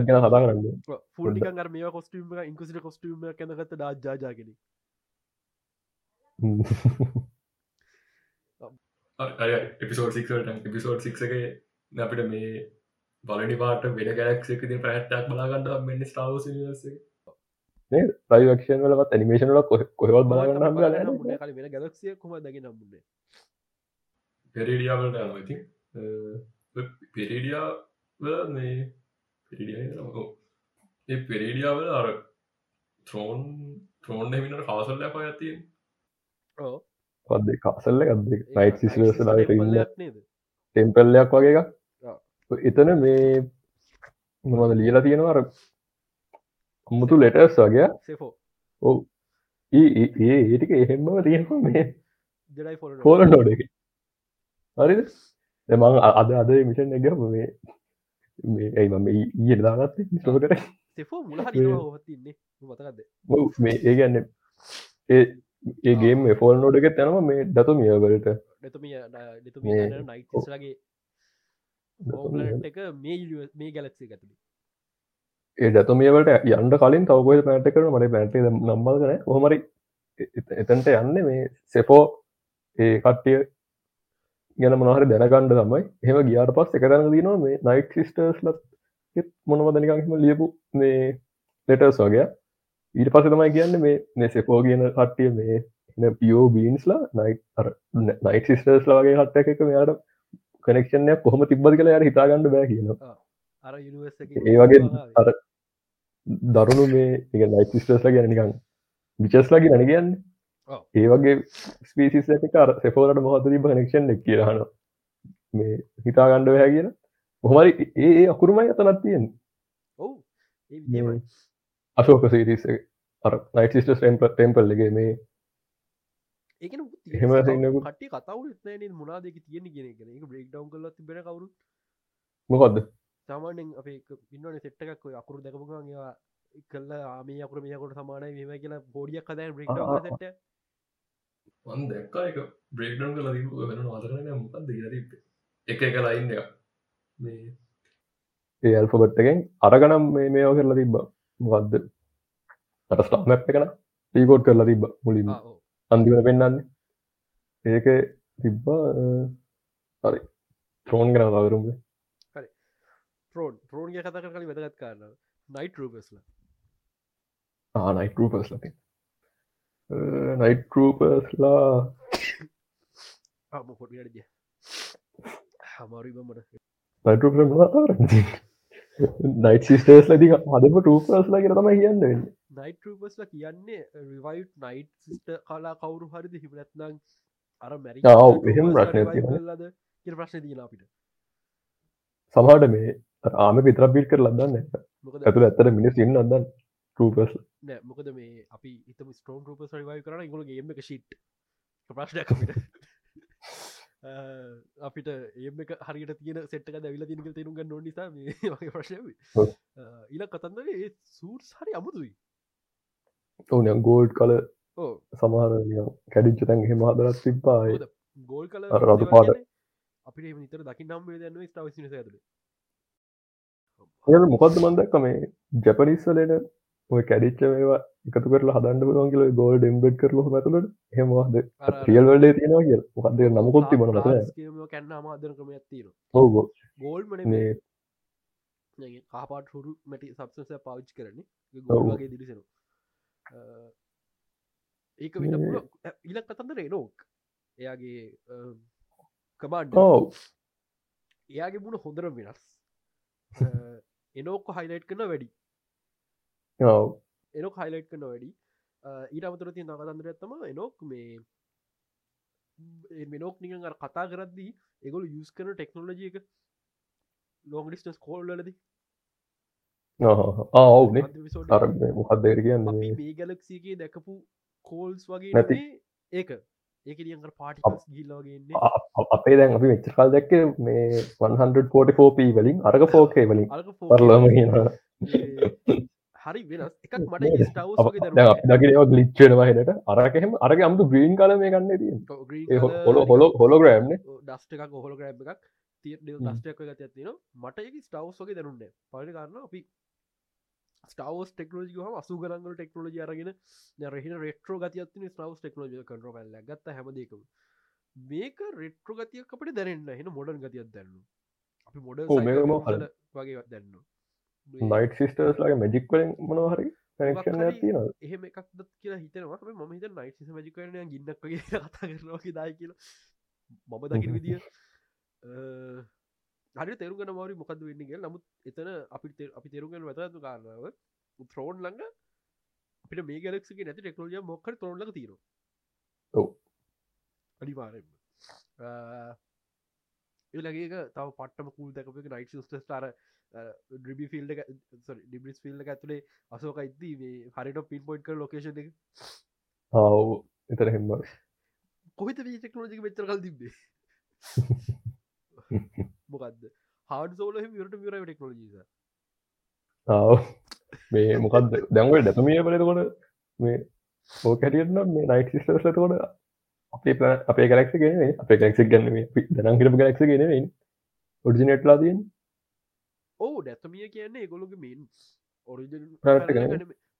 ෆුල්ිකන් අර මේ කොස්ටීම ඉංකුසිට කොස්ටීම කැනගත ඩාජාජාගෙන එපිසෝඩ් සික්ට එපිසෝඩ් සික්ක අපිට මේ බලනි පාට වෙන ගැලක්ක ති පැට්ටක් බලාගන්න මෙන්න ස්ටාව රයිවක්ෂන් වලත් ඇනිමේෂන් ල කොහවත් බලගන්න ගැලක්සිය කොම දගෙන නම්බුන්නේ පෙරේඩියාවලට ඇති පෙරේඩියා මේ ඒ පෙරේඩියාවල අර ත්‍රෝන් ත්‍රෝන් එමිනට කාසල් ලැප ඇති පද කාසල්ල ගද නයිට සිසලට ඉන්න ටෙම්පල්ලයක් වගේ එකක්. එතන මේ මොද ලියලා තියෙනවා? අර අම්මුතු ලෙටස් වගේ. ඔව. ඒ ඒටික එහෙම්ම තියෙනවා මේ ෆෝල නෝඩ එක. හරි මං අද අද මිෂන් එක මේ මේ ඇයි මම ඊය දාගත්ත සෝ කර ඒ ගන්න ඒ ඒගේම ෆෝල් නොඩගෙත් යනවා මේ දතු මියවලට එක මේ ගැලක්සේ ඇතුළි ඒ දතුමියවලට යන්ඩ කලින් තවකොය පැට කර මට පැටේ නම්බල් කන හොමරි එතන්ට යන්න මේ සෙපෝ ඒ කට්ටිය ගැන මොනහර දැනගණ්ඩ තමයි. එහම ගියාට පස් එකරන්න දනවා මේ නයිට් සිිස්ටර්ස් ලත් මොනවදනිකම ලියපු මේ ලෙටර්ස් වගේ ඊට පස තමයි කියන්න මේ නෙසෙපෝ කියන කට්ටිය මේ පියෝ බීන්ස්ලා නයිට් නයිට සිිස්ටර්ස් ලගේ හට්ට එක මෙයාට කනෙක්ෂණය කොහොම තිබ්බද කියලා යට හිතාගන්න බෑ කියනවා. ඒ වගේ අර දරුණු මේ නයිට සිිස්ටර්ස්ලා ගැන නිකං විචස්ලාගේ නැන කියන්න. ඒ වගේ ස්පීසිස් කර සෙපෝලට මොහත තිබ කනෙක්ෂන් එක් කියරහන මේ හිතාගණ්ඩ හැ කියන හොමරි ඒ අකුරුමයි අතනත් තියෙන් ඔවු අශෝක සිරිස අර නයිට සිිස්ට ටම්ප ටෙම්පල්ලගේ මේ ඒකන එහෙම කට කතවු න මුණදක තියෙන ගෙන බ්‍රේක් ඩව් කල තිබෙන කවරු මොකක්ද සාමානෙන් අපේ පින්නන සෙට්ටකක් අකුරු දැකපුගවා කල්ල ආමේ අකුර මේකොට සමානයි මෙම කියලා බෝඩියක් කදයි බ්‍රේක් සට වන් දැක්කා එක බ්‍රේක්ඩන් කල වෙන අතරන මොකක්ද ද එක එක ලයින්න එක මේ ඒ අල්පබට්ටගෙන් අරගනම් මේ මේෝ කරලා තිබ්බා මොකක්ද අට ස්ටා මැප් එකන ටීකෝඩ් කරලා තිබ මුලින් අන්දිවන පෙන්න්නන්න ඒක තිබ්බා හරි ත්‍රෝන් ගෙන තවරුම්ග ට්‍රෝන් ට්‍රෝන්ග කතා කර කලි වැදගත් කරන්න නයිට රූපස්ල නයිට රූපස් ලති නයිට රූපස්ලා හොඩිය හමරිබ මට. නයිට නයිට සිස්ටර්ස් ලති හදම ටූපස්ලා කර තම කියන්න. නයිට රූපස්ල කියන්නේ රිවයිට් නයිට් සිස්ට කලා කවුරු හරිද? හිමනැත්නං අර මැරි එහෙම ප්‍රශ්න ලද කිය ප්‍රශ්න දීලා අපිට. සමහට මේ ආම පිතර පිට කර ලදන්න ඇතුළ ඇත්තට මිනිස් ඉන්න අදන්න රූපස් නෑ මොකද මේ අපි ඉතම ස්ටෝන් රූපස් රිවයි කරන ඉගුල ගේම ශිට් ප්‍රශ්නයක් අපිට ඒම එක හරියට තියෙන සෙට්ක දැවිල තිනක තේරුග නොනිසා වගේ ප්‍රශය ඊල කතන්දර ඒ සූට් හරි අමුතුයි. ඕන ගෝල්ඩ් කල සමහර කැඩිච්ච තැන් හෙම හදරත් සිබ්පායි ගෝල් කල රතු පාට. අපිට නිතර දකි නම් දන්න ස්ටාවසින ඇතුළ මොකක්ද මන්දක්ක මේ ජැපනිස්සලට ඔය කැඩිච්ච මේවා එකතු කරලා හදන්න පුලුවන් කියල ගෝල් ඩෙම්බෙඩ් කරල ඇතුලට හෙමවාද ්‍රියල් වල්ඩේ තියෙනවා කිය මොකක්ද නමුකොත්ති බන කැන්න අමාදන ක්‍රම ඇතින ඔව ගෝල් මන කාපාට හුරු මැටි සබ්සස පාවිච් කරන්නේ. ගෝල්ගේ දිරිසෙන ඒක විට ඉලක් කතන්දර එනෝක් එයාගේ කබාන්් එයාගේ මුණ හොඳර වෙනස්. එනෝක හයිලයිට් කරන වැඩි එනොක් හයිලයිට් කන වැඩි. ඊට අමතර තිය නකතන්දර ඇත්තම එනොක් මේ මෙනොක් නිකන් කතා කරද්දී එගොල යස් කරන ටෙක්නෝලජි එක ලෝං ඩිස්ටස් කෝල්ලලද ඔවුනේ මොහක්දර කියන්න? මේ ගැලක්සිගේ දැකපු කෝල්ස් වගේ නැති. ඒක. ඒක දියඟ පාටිකස් ගිල්ලෝගන්නේ අපේ දැන් අපි මෙච්චකාල් දැක්ක මේ 144p වලින් අරග ෆෝකේ වලින්. පරලම හරි වෙනස්. එකක් මට ස්ටව් ගලිච්චෙනවා හෙනට. අරකහෙම අරග අම්තු ග්‍රීන් කල මේ ගන්න දී හොල හොල හොලෝග්‍රෑම්න ඩස්ට එකක් හොලග්‍රෑම් එකක්. තිය දස්ටයක් ගත ඇතින මට වගේ දැනුන්න පලි කරන්න අපි ස්ටවස් ටෙක්නෝජි හම අසු ගරංගල ටෙක්නෝජි අරගෙන රහින රෙට්‍රෝ ගතියත්තින ස්ටවස් ටෙක්නෝජි කටරෝල් ගත්ත හැමදකම මේක රෙට්‍රෝ ගතියක් අපට දැරන්න හෙන මොඩන් ගතියක් දැන්නු අපි මොඩ වගේ දැන්නවා නයිට සිිස්ටර්ස් ලගේ මැජික්වලින් මොනහරි කනක්ෂණ තියන එහෙම එකක්ද කියලා හිතනවා. ම හිත නයිට මජිකරනය ගින්නක්ගේ කතා කරනවා දායි කියල. මම දකින විදිිය. හරි තෙරුගන මවරි මොකද වෙන්නගේ නමුත් එතන අපි අපි තෙරුගෙන වැතතු කාරනාව ත්‍රෝන් ළඟ අපිට මේ ගලක්ගේ නැති ටෙක්නෝජිය මොක්කර තොරොල්ල තීර අනිවාරෙන්ම ඒලගේ තව පටම කූල් දැකප නයිට ස්ටාර ඩිබි ෆිල්ඩ ඩිබිස් ෆිල්ඩ ඇතුලේ අසෝක මේ හරිට පින් පොයින්් කර ලොකේෂන ආව එතර හෙම කොහිත වී ටෙක්නෝජි මෙචර කල් තිබේ මොකක්ද හාඩ සෝල විරට විර ටෙක්නෝජීස ආව මේ මොකක්ද දැන්වට දැතමිය බලකොට මේ ඕකැටියන මේ නයිට සිස්ටර්ලතකොට අපේ අපේ කලක්ස ගෙන අපේ කලක්ක් ගන්න දනම් හිරප කලක්ස ගෙනවෙන් ඔඩිජිනට්ලා තියෙන් ඕ ඩැතමිය කියන්නේ ගොලුග මින් ඔරිජ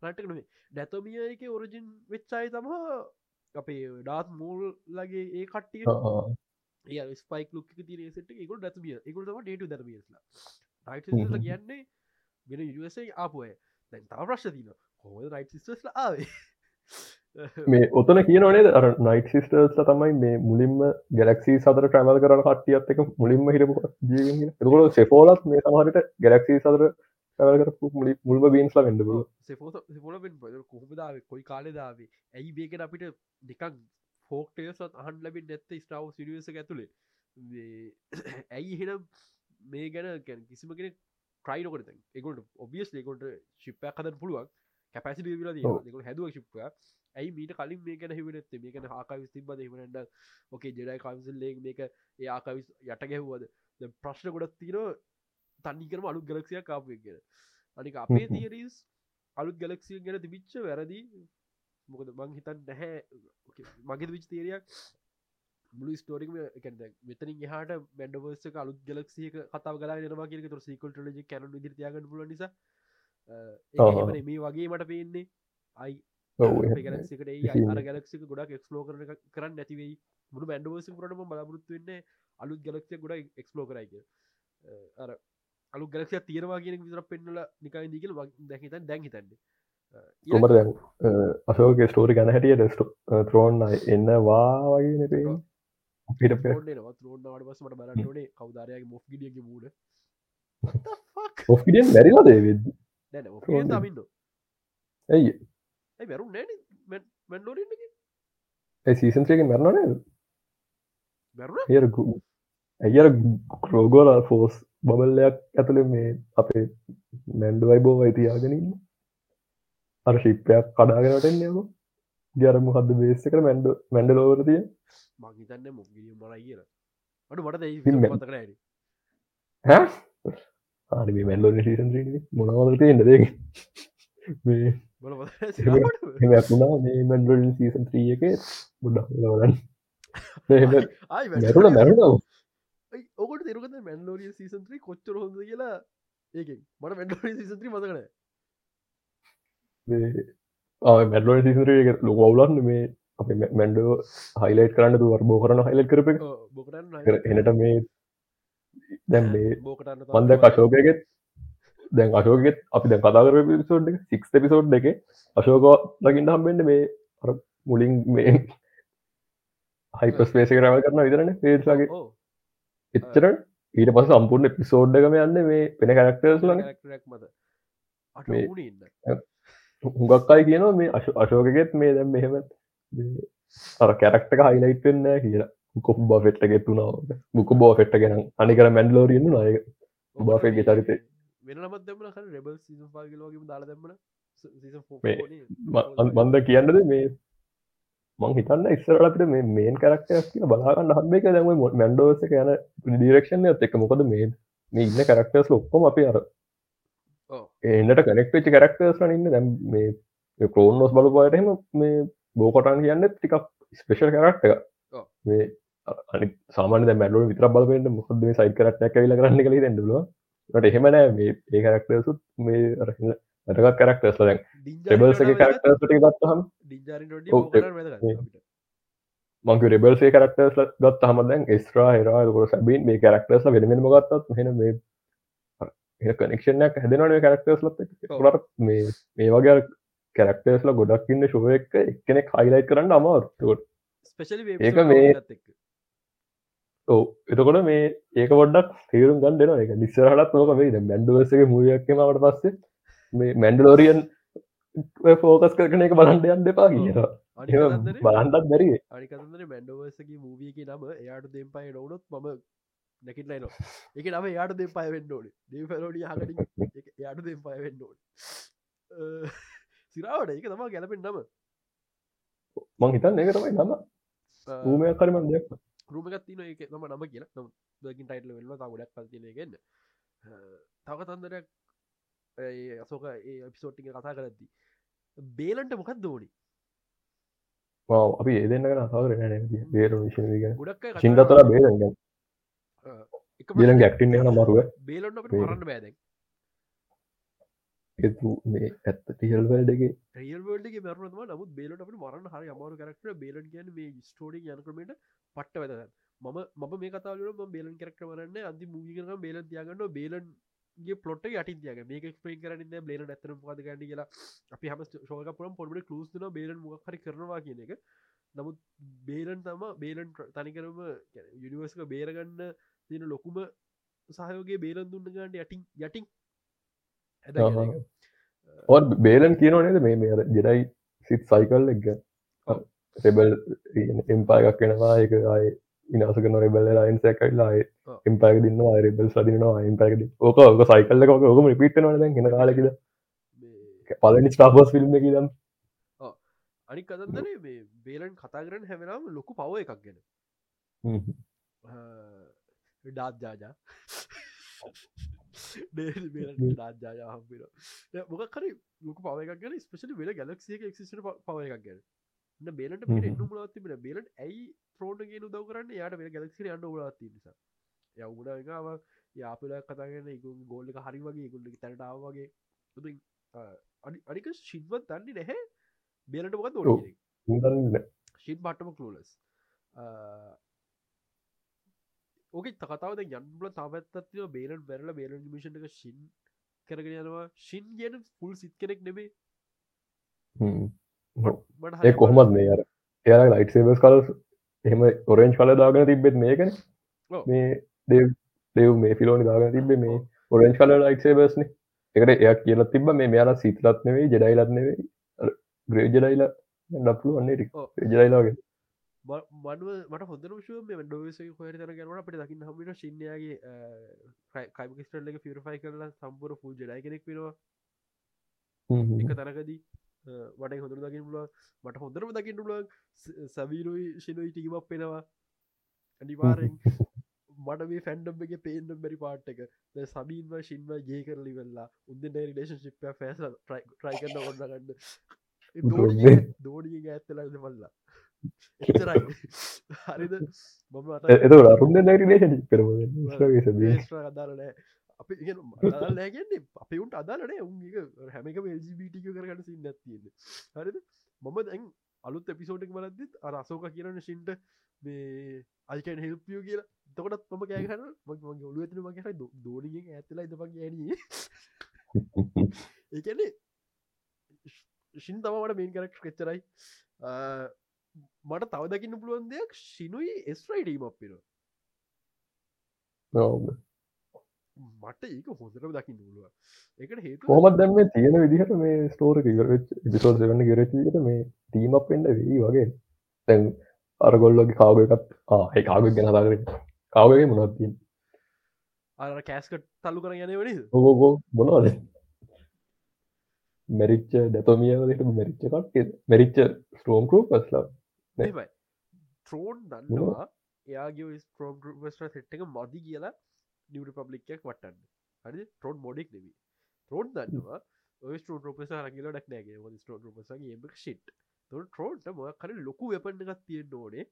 රටන ඩැතමිය එක ඔරිජින් වෙච්චායි තම අපේ ඩාත් මූල් ලගේ ඒ කට්ටිය. ඒ ස්පයික් ලුක් තිර සට එකකු ඩැතමිය එකකු තම ඩේටු දරමියස්ලා රයිට කියන්නේ වෙන යුසේ ආපුය දැන් තාව ප්‍රශ්න තින හොද රයිට සිස්ටස්ල ආවේ මේ ඔතන කියනවනේ අර නයිට සිස්ටර්ස් තමයි මේ මුලින්ම ගැලක්සි සතර ට්‍රමල් කරන කට්ටියත් එක මුලින්ම හිරපු එතකොට සෙපෝලත් මේ සමහරට ගැලක්සි සතර කරපු මුලි මුල්ම බීන්ස්ලා වෙන්නබල සෙපෝල කොහමදාව කොයි කාලෙදාවේ ඇයි බේකෙන අපිට දෙකක් ෆෝක්ටයසත් අහන් ලබින් නැත්ත ස්ටාව සිරියස ඇතුළේ ඇයි හෙනම් මේ ගැන කිසිම කෙන ට්‍රයිනකොට එකොට ඔබියස් එකොට ශිප්පයක් කදන් පුළුවන්. කැපැසි ල හැදුව ශිප්ප ඇයි මීට කලින් මේක හිවනත් මේකන ආකාවිස් තිබද හිමනට ඕකේ ජෙඩයි කවන්සල්ලේ මේක ඒ ආකාවිස් යට ගැහ්වද? ප්‍රශ්න ගොඩත් තිීන තන්නිකරම අලුත් ගලක්ෂයක් කාපය කියෙන අනික අපේ තියරීස් අලුත් ගලක්සිය ගැන තිබිච්ච වැරදි. මොකද මං හිතන් නැහැ. මගේ විච් තේරයක් මුළු ස්ටෝරිම එකද මෙතනින් හට බැඩවර්ස අලුත් ගලක්සිය කතාව ගලා නවා කියක තුර සිකට ලජ කැන දිරිතියාගන්න පුල නිසා. මේ වගේ මට පේන්නේ. අයි ගලක්සිකට අර ගලක්සික ගොඩක් එක්ස්ලෝ කරන කරන්න නැතිවෙයි මුළු බැන්ඩවර්සි කරටම බලාපොරත්තු වෙන්න අලුත් ගලක්සිය ගොඩ එක්ස්ලෝ කරයික අර අලු ගලක්ෂ තීරවා කියන විතර පෙන්නල නිකයි දිකල දැහිතන් දැන් හිතන්න කොමර දැන්? අසෝක ස්ටෝරි ගැන හැටිය ඩෙස්ට ත්‍රෝන් එන්න වා වගේ පේ පිට ත්‍රෝන්ට පසමට බලටනේ කවදාරයගේ මොක් ගිඩියගේ මූඩ ඔෆිඩියන් මැරිලා දේවෙද ඇයි ඇයි වැරු නෑන මැන්ඩෝරන්න ඒ සීසන්සයක මැරණන වැරු ඒර ඇයර ක්‍රෝගෝල ෆෝස් බබල්ලයක් ඇතුළ මේ අපේ මැන්ඩුවයි බෝ අයිතියාගෙනන්න අර ශිප්පයක් කඩාගෙනටෙන්නේකෝ ගරම හද බේසක මැන්ඩ මැන්ඩ ලෝවරතිය මහිතන්න මුගිය මරයි කියලා. අඩු මට මතකර හැ ආනි මැල්ලෝ සීසන් මොනවලට එන්නද මේ වුණා මේ මැන්ඩල් සීසන් ත්‍රිය එක. බුඩ්ඩක් ලවලන් මැරුණ මැරුණව ඔකට තෙරුකත මැන්ලෝරිය සීසන්ත්‍රී කොච්චර හොඳ කියලා? ඒක මට මැන්ඩෝරිය සීසන්ත්‍රී මතකන මැඩලෝ සීසන්ත්‍රී එක ලොක අවුලන්න මේ. අප මැන්ඩෝ හයිලයිට් කරන්න දුවර බෝ කරන හයිලට කරප එනට මේ දැන් මේ මන්ද කශෝකයගෙත් දැන් අශෝකෙත් අපි දැන් කතා කර පිසෝඩ් සික් පිසෝඩ් එක අශෝකෝ ලකින්න හම්බෙන්ට මේ මුලින් මේ හයිපස්පේසක රම කරන විතරන පේසගේ එච්චර ඊට පස සම්පූර්ණ පිසෝඩ්ඩකම යන්න මේ පෙන කරක්ටර්ස් ලඟ හුඟක් අයි කියනවා මේ අශෝකගෙත් මේ දැම් මෙහෙම අර කැරක්ටක හයිලයිට් වෙන්න කියලා. කොප් බෆෙට්ට ගෙත්තුනාව මුක බෝ ෆෙට්ට ගෙන අනිකර මැන්ඩලෝරියන්න නාය බාෆෙට්ගේ චරිතේ වෙනමත් දෙමන කර රෙබල් සීසන් පාගලෝගම දාලා දෙමන මන්ද කියන්නද මේ මං හිතන්න ඉස්සරලට මේ මේන් කරක්ටස් කියන බලාගන්න හම්බේක දැම මැන්ඩෝස යන ඩිරක්ෂණ ඇත් එක මොකද මේ මේ ඉන්න කරක්ටර්ස් ලොක්කොම අපේ අර එන්නට කනෙක් වෙච්චි කරක්ටර්ස් ඉන්න. දැම් මේ කෝනෝස් බලපුයටහෙම මේ බෝකොටන් කියන්න ටිකක් ස්පේෂල් කරක්ට මේ අනි සාමාන මැඩුව විතර බලපට මොකද මේ සයිට කරක්ටක් ඇවිල කරන්න කළ දෙන්නල ට එහෙමනෑ මේ ඒ කරක්ටර්සුත් මේ අරහිල වැටගත් කරක්ටර්ස් දැන් රෙබල්සගේ කරක්ටර්ට ගත්තහම මංක රෙබල්සේ කරක්ටර්ස් ගත් හමදැන් ස්ත්‍රා හෙරා කොට සැබීන් මේ කරක්ටර්ස් වෙනම ගත්තත් හෙන මේ කනෙක්ෂණයක් හැදෙනට කරක්ටර්ස් ලත් ට මේ මේ වගේ කරක්ටර්ස්ල ගොඩක් ඉන්න ශුව එක එක්කෙනෙක් හයිලයි් කරන්න අමාරුට ඒක මේ එතකොට මේ ඒක පොඩක් තේරුම් ගන්න දෙන එක නිස්සරහටත් නොක මේ බැන්ඩුවසගේ මුයක්කමට පස්සේ මේ මැන්ඩලෝරියන් ෆෝකස් කරන එක බලන්ඩ යන්න දෙපා කිය බලන්ඩත් බැරි අනිකතර මැන්ඩවර්සගේ මූවියක නම එයාට දෙම් පයි නොවනොත් මම නැකිටලයින එක නම යාට දෙ පය වෙන්නඩෝඩ දේපලෝඩිය හට යාට දෙම් පය වෙන්නඩෝඩ සිරාවට එක තම ගැලපෙන් නම. මං හිතන් ඒක තමයි නම. ූමයක් කරම දෙයක් රූමකත් තින එක නම නම කියලා. දකින් ටයිටල වෙල්ල තා ගොඩක් පතින ගන්න තව තන්දරයක් අසෝක ඒ පිසෝට්ටික කතා කරද්දි බේලන්ට මොකක් දෝනි අපි ඒ දෙන්න ගැන සාවර න බේර විෂණ ගැන ගොඩක් චින්තතර බේරග බේලන් ගැක්ටින් යන මරුව බේලොන්න මරන්න බෑදැන් එතු මේ ඇත්ත. ටිහල්වල්ඩගේ රියල්වල්ඩගේ මරනම නමුත් බේලට අපට මරන්න හරි අමාරු කරක්ට බේලන් කියන මේ ස්ටෝඩි යනකමට පට්ට වැදග මම මම මේ කතාවලට බේලන් කරක්ට වරන්න අන්ති මූගිකන බේලන් තියාගන්න බේලන්ගේ පොට යට තියක මේ ක්ස්පේ කරන්න බේල ඇතන පද ගන්න කියලා. අපි හම ශෝක පුරම් පොට ලස්න බේලන් මොහරි කරනවා කියන එක. නමුත් බේලන් තම බේලන් තනිකරම යුනිවර්ස්ක බේරගන්න තියෙන ලොකුම සහයෝගේ බේලන් දුන්න ගන්නට යටින් යටින් ඔ බේලන් කියනවනේද මේ මේ ජෙඩයි සිත් සයිකල් එක්ග සෙබල් එම්පායක් වෙනවා. එක අය විනාස කන රෙබල් ලයින්සැකල්ලා එම්පෑක දින්න රෙබල් සදිනවා එම්පෑකද ඕක ඕක සයිකල්ල ෝක ඕකම පිට්නවද හෙන කාලකිද පලනි ස්ටාපස් ෆිල්ම් එක දම් අනි කතන්දරේ මේ බේලන් කතා කරන හැමෙනම ලොකු පව එකක් ගැන. ඩාත් ජාජා ඩාජාජා හම්පිර මොක කර ලොක පව එකක් ගැන ස්පේෂලි වෙල ගැලක්සිය එක්සිට පව එකක් ගැන. බේලට එන්නු ලත්තිබෙන බේලට ඇයි ත්‍රෝටගේ උදව කරන්න? යාට වෙන ගැලක්සිර අන්න ලාත්ති නිසා. යවුණ එකම යාපල කතාගෙන එක ගෝල්ල එක හරි වගේ ගුල්ලි තැනටාව වගේ. අනික ශිල්වත් දන්නේ නැහැ. බේලට මොක තෝර ශින් බටම කලෝලස් ඕක තකතාවද යන්බල තාවත්තත්ව බේලන් බැරල බේලන් මිෂන් එක ශින් කරගෙන යනවා. ශින් කියන පුල් සිත් කෙනෙක් නෙබේ ඒ කොහොමත් මේ අර එයා ලයිට් සේබස් කල එහෙම ඔරෙන්ජ් කල දාගෙන තිබෙත් මේකන මේ දෙව් දෙව් මේ ෆිලෝනි දාගෙන තිබේ මේ ඔරෙන්ජ් කල ලයිට් සේබස්න එකට එයක් කියල තිබ මේ මෙයාල සිතලත් නෙවෙයි ජෙඩයිලත් නෙවෙයි. ග්‍රේජඩයිල ඩප්ලු වන්නේ ජෙඩයිලාගේ මනුව මට හොඳ ශුව ඩෝස හොර තර ගැනට අපට දකින්න හමිට සින්නයාගේ කයිමකිස්ටල්ල ෆිරෆයි කරලා සම්පුර පූ ජඩයි කෙනෙක් වෙනවා. එක තනකදී වට හොඳර දකින්න පුලුව මට හොඳරම දකින්න පුලුව සවීරුයි ශිලුයි ටීමක් පෙනවා අනිවාරෙන් මට මේ ෆැන්ඩම් එක පේන්න බැරි පාට් එක. සබීන්ව ශින්ව ගේ කරලි වෙල්ලා උන්දන රිලේෂන් ශිප්ය ෆෑස් ට්‍රයි කරන්න ඔන්නගන්න දෝඩිය ඇත්තලද මල්ලා හරිද? එත අරුන්න නැරිලේෂන් කරම අප අදල්ලෑගන්නේ අපි උන්ට අදාලනේ උන්ගේ හැමක ජිබිටික කරගන්න සින්න ඇතියන්න හරිද? මම දැන් අලුත් එපිසෝඩක් බලද්දිත් අර අසෝක කියරන ශින්ට මේ අයිකන් හෙල්පියෝ කියලා. තකොටත් මම කෑගහන මගේ ඔලු ඇතින මගේ දෝඩිගෙන් ඇතලා ඉදමගේ ඇන ඒකැනේ ශින් තමට මේන් කරක් කෙච්චරයි මට තව දකින්න පුළුවන් දෙයක් ශිනුයි එස්රයිටීම අපිර මට ඒක හොඳරම දකින්න පුළුව එකට හේතු කොහමත් දැම තියෙන විදිහට මේ ස්ටෝර විසෝල් සවන්න ගෙරචට මේ තීමක් පෙන්ඩ වී වගේ. තැන් අරගොල්ලොගේ කාග එකත් ඒ කාගක් ගැන දාකර කාවගේ මොනත්තින් අර කෑස්කට තල්ලු කර යන වනි ඕගෝ මොනවද? මෙරිච්ච ඩැතොමියවලට මෙරිච්ච කට්ට මෙරිච්ච ස්ටෝම් කරපස්ලා ට්‍රෝන් දන්නවා එයාගේ ස්ටෝම් ස්ට සෙට්ක මදි කියලා නිවට පබ්ලික්යක් වටන්න. හරි ට්‍රෝන් මොඩෙක් නෙවී ට්‍රෝන් දන්නවා ස්ටෝ රපස රගල ඩක් නෑගේ ස්ටෝ රපසගේ එම ශිට් තුර ට්‍රෝන්ට මො කර ලොකු වෙපන්න එකක් තියෙන් ඕනේ.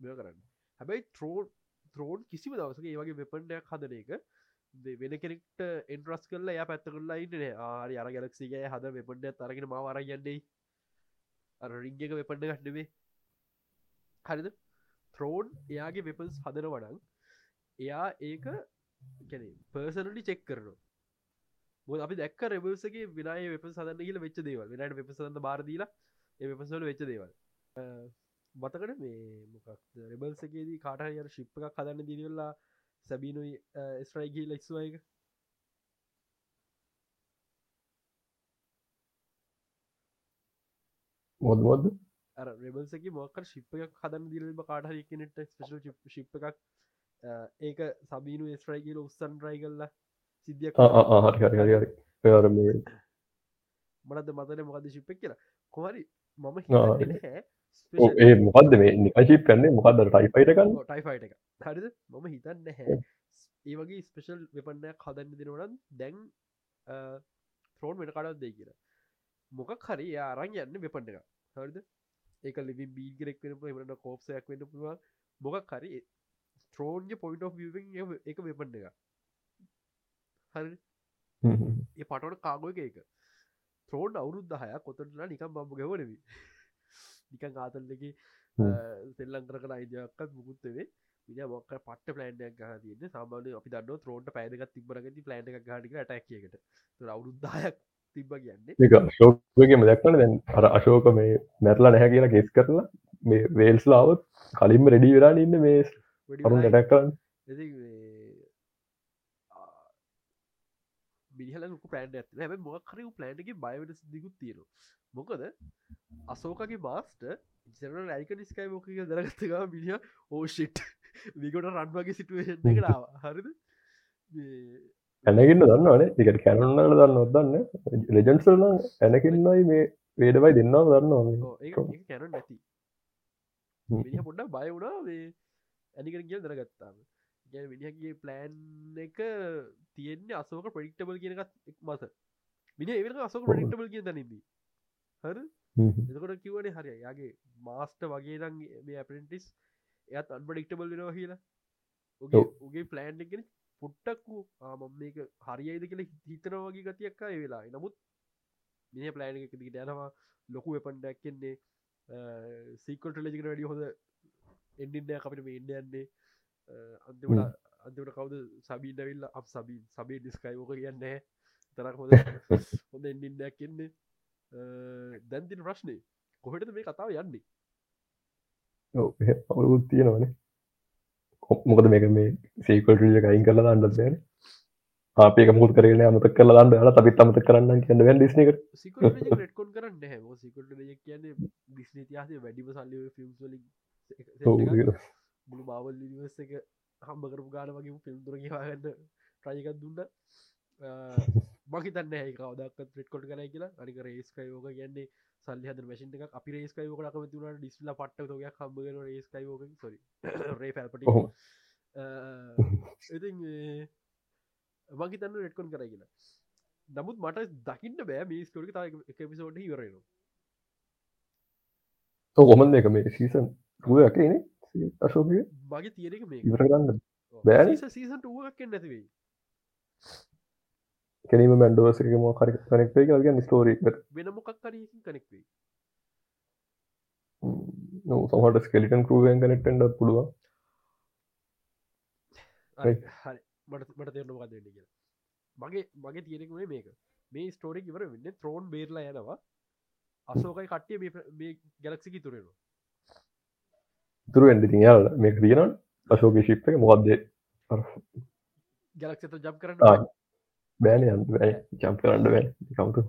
මෙ කරන්න. හැබැයි ට්‍රෝන් ත්‍රෝන් කිසිම දවසක ඒවගේ වෙපන්ඩයක් හදන එක වෙන කෙනෙක්ට එන්ට්‍රස් කරලා ය පැත්ත කරලා ඉන්න ආරි අර ගැලක්සිගේ හද වෙපන්ඩ තරගෙන මවාර යන්නේ. අර රිංගක වෙපන්ඩ ගට්ටවේ හරිද? ත්‍රෝන් එයාගේ වෙපන්ස් හදන වඩන් එයා ඒක පර්සනලි චෙක් කරන අපි දැක් රෙබල්සගේ විනාය වෙප සදන්න කියල වෙච්ච දේවල්. වෙනට වෙප සඳ බාරදීලා ඒ වෙපසල වෙච්ච දේවල්. මතකට මේ මොකක් රෙබල්සගේදී කාට යන ශිප් එකක් හදන්න දිරවෙල්ලා සැබීනුයි ස්ට්‍රයිගී ලෙක්ස්වායක මොද මොද රෙබල්සගේ මොක ශිප්පයක් හදන්න දිරම කාටහරි කෙනෙට ස්පේෂල් ශිප් එකක් ඒක සබීනු ස්ට්‍රයි කියල උත්සන් රයි කල්ලා සිද්ධියක් හරි හරි හරි පරම මනද මතන මොකද ශිප්පක් කියලා? කොහරි මම ඒ මොකක්ද මේ නිකශිප් කන්නේ මොකක්ද ටයිෆයිට කන්න ටයිෆයිට එක හරිද? මම හිතන්න නැහැ. ඒ වගේ ස්පෙෂල් වෙපන්නයක් හදන්න දෙනවනන් දැන් ත්‍රෝන් වෙන කඩත් දෙයි කියලා. මොකක් හරි ආරං යන්න වෙපන්න එක හරිද ඒක ලිවි බීගරෙක් වෙන එමට කෝප්සයක් වෙන්න පුළුවන්. මොකක් හරි පොයින්ට of එක වෙපන්න එක හරි ඒ පටට කාගොය එක ත්‍රෝන් අවුරුද්ධ හය කොතටලා නිකම් බම්බ ගැවනවී නිකන් ආතල්ලකි සෙල්ලංකර කන අයිදයක්කත් මුකුත්තවේ විය මොක පට පලෑන්ඩයක් ගහ තියන්න. සාමානය අපි දන්න ත්‍රෝන්ට පැදක තිබරගති පලෑන්ඩ එක ගාටික ටැක්කට අවුරුද්ධයක් තිබ්බ කියන්න. ශෝකගේම දැක්වන දැන් අර අශෝක මේ මැරලා නැහැ කියලා ගෙස් කරලා මේ වේල්ස්ලාවත් කලින්ම රෙඩි වෙලා ඉන්න මේ කරුන් ටැක් කරන්න. මිනිහල ලොක පලන්ඩ ඇත හැම මොක්කර පලන්ඩගේ බයවට දිකුත් තියෙන මොකද අසෝකගේ බාස්ට ජන රයික නිස්කයි මොක දරගත්තකා මිනිිය ඕෂිට් විකොට රන්වගේ සිටුවේෂන් එකටාව හරිද ඇනගන්න දන්නවනේ. දිකට කැනන්නල දන්න. ඔදන්න ලෙජන්සල්න ඇනකින්නයි මේ වේඩබයි දෙන්නාව මිනි පොඩ්ඩ බය වුණා ඇනිකට කියල් දරගත්තාම ගැන විනිහගේ ප්ලෑන් එක තියෙන්නේ අසෝක ප්‍රඩික්ටබල් කියනකත් එක් මස මිනි එව අසෝක ප්‍රඩික්ටබල් කිය දනිදී හර එතකොට කිවනේ හරි යාගේ මාස්ට වගේ දන් මේ ඇපටිස් එයත් අන්පඩික්ටබල් වෙනවා කියලා. උගේ ප්ලෑන්් එකෙන පුට්ටක්කු ආම මේක හරියයිද කියල හිතන වගේ ගතියක්ක වෙලා නමුත් මිනි ප්ලෑන් එක දිට යනවා ලොකු වෙපන් දැක්කෙන්නේ සීකට ලජිකට වැඩි හොඳ එන්ඩින්න අපිට මේ ඉන්න යන්නේ. අන්තිමට අන්තිමට කවුද සබීන් ඇවිල්ල? අප සබී සබේ ඩිස්කයිෝක කියන්න තරක් හොඳ හොඳ එන්ඩින්නයක් කියන්නේ දැන්තින ප්‍රශ්නය කොහෙට මේ කතාව යන්නේ? අවුත් තියෙනවනේ මොකද මේක මේ සේකල්ටිය අයින් කරලා අන්නත් බෑන. අපේ මුත් කරන අමත කල න්න ල තබිත් අමත කරන්න කියන්න වැ වලින් මුළු බවල් එක හම්බ කරපු ගාන වගේ ෆිල්ම් තුර කියවාගන්න ට්‍රයිකත් දුන්න මහිතන්න ඒකවදක් ්‍රෙට් කොට කරයි කියලා. අනික රේස්කයෝක කියන්නේ සල්ලි හද මශින් එක අපි රේස්කයෝක කම තුන ඩිස්ල පට්ට ොයක් හම්බගෙන රේස්කයෝක සොරි රේ පැල්පට ඉති මහිතන්න රෙට්කොන් කරයි කියලා. නමුත් මට දකින්න බෑ මේ ස්ටෝරික තාව එක පිසෝඩ් ඉවරනවා කොමන් එක මේ සීසන් රුවයක්නේ අශෝකය මගේ තියෙනක මේ ඉවරගන්න බෑ සීසන්ට ුවක්ක නැතිවෙයි කැනීම මැන්ඩෝසක ම කර කනෙක්ේ ගන්න ස්ටෝරීක වෙන මොකක් කරීකින් කනෙක්වේ සහට ස්කෙලිටන් කරුවෙන් කනෙක්ටෙන්ඩ පුළුවන්. හරි මට මට තේරන මොකක් දෙන්න කියලා. මගේ මගේ තියෙනෙකුේ මේක. මේ ස්ටෝරික් ඉවර වෙන්න ත්‍රෝන් බේරලා යනවා. අසෝකයි කට්ටිය මේ ගැලක්සිකි තුරෙනවා තුරුවෙන්ඩ ති යාල මේක තියෙන අශෝක ශිප් එක මොකක්ද ගැලක්ෂත ජම් කරන්න බෑන යන්න බෑ. ජම් කරන්න බෑ. කවුතු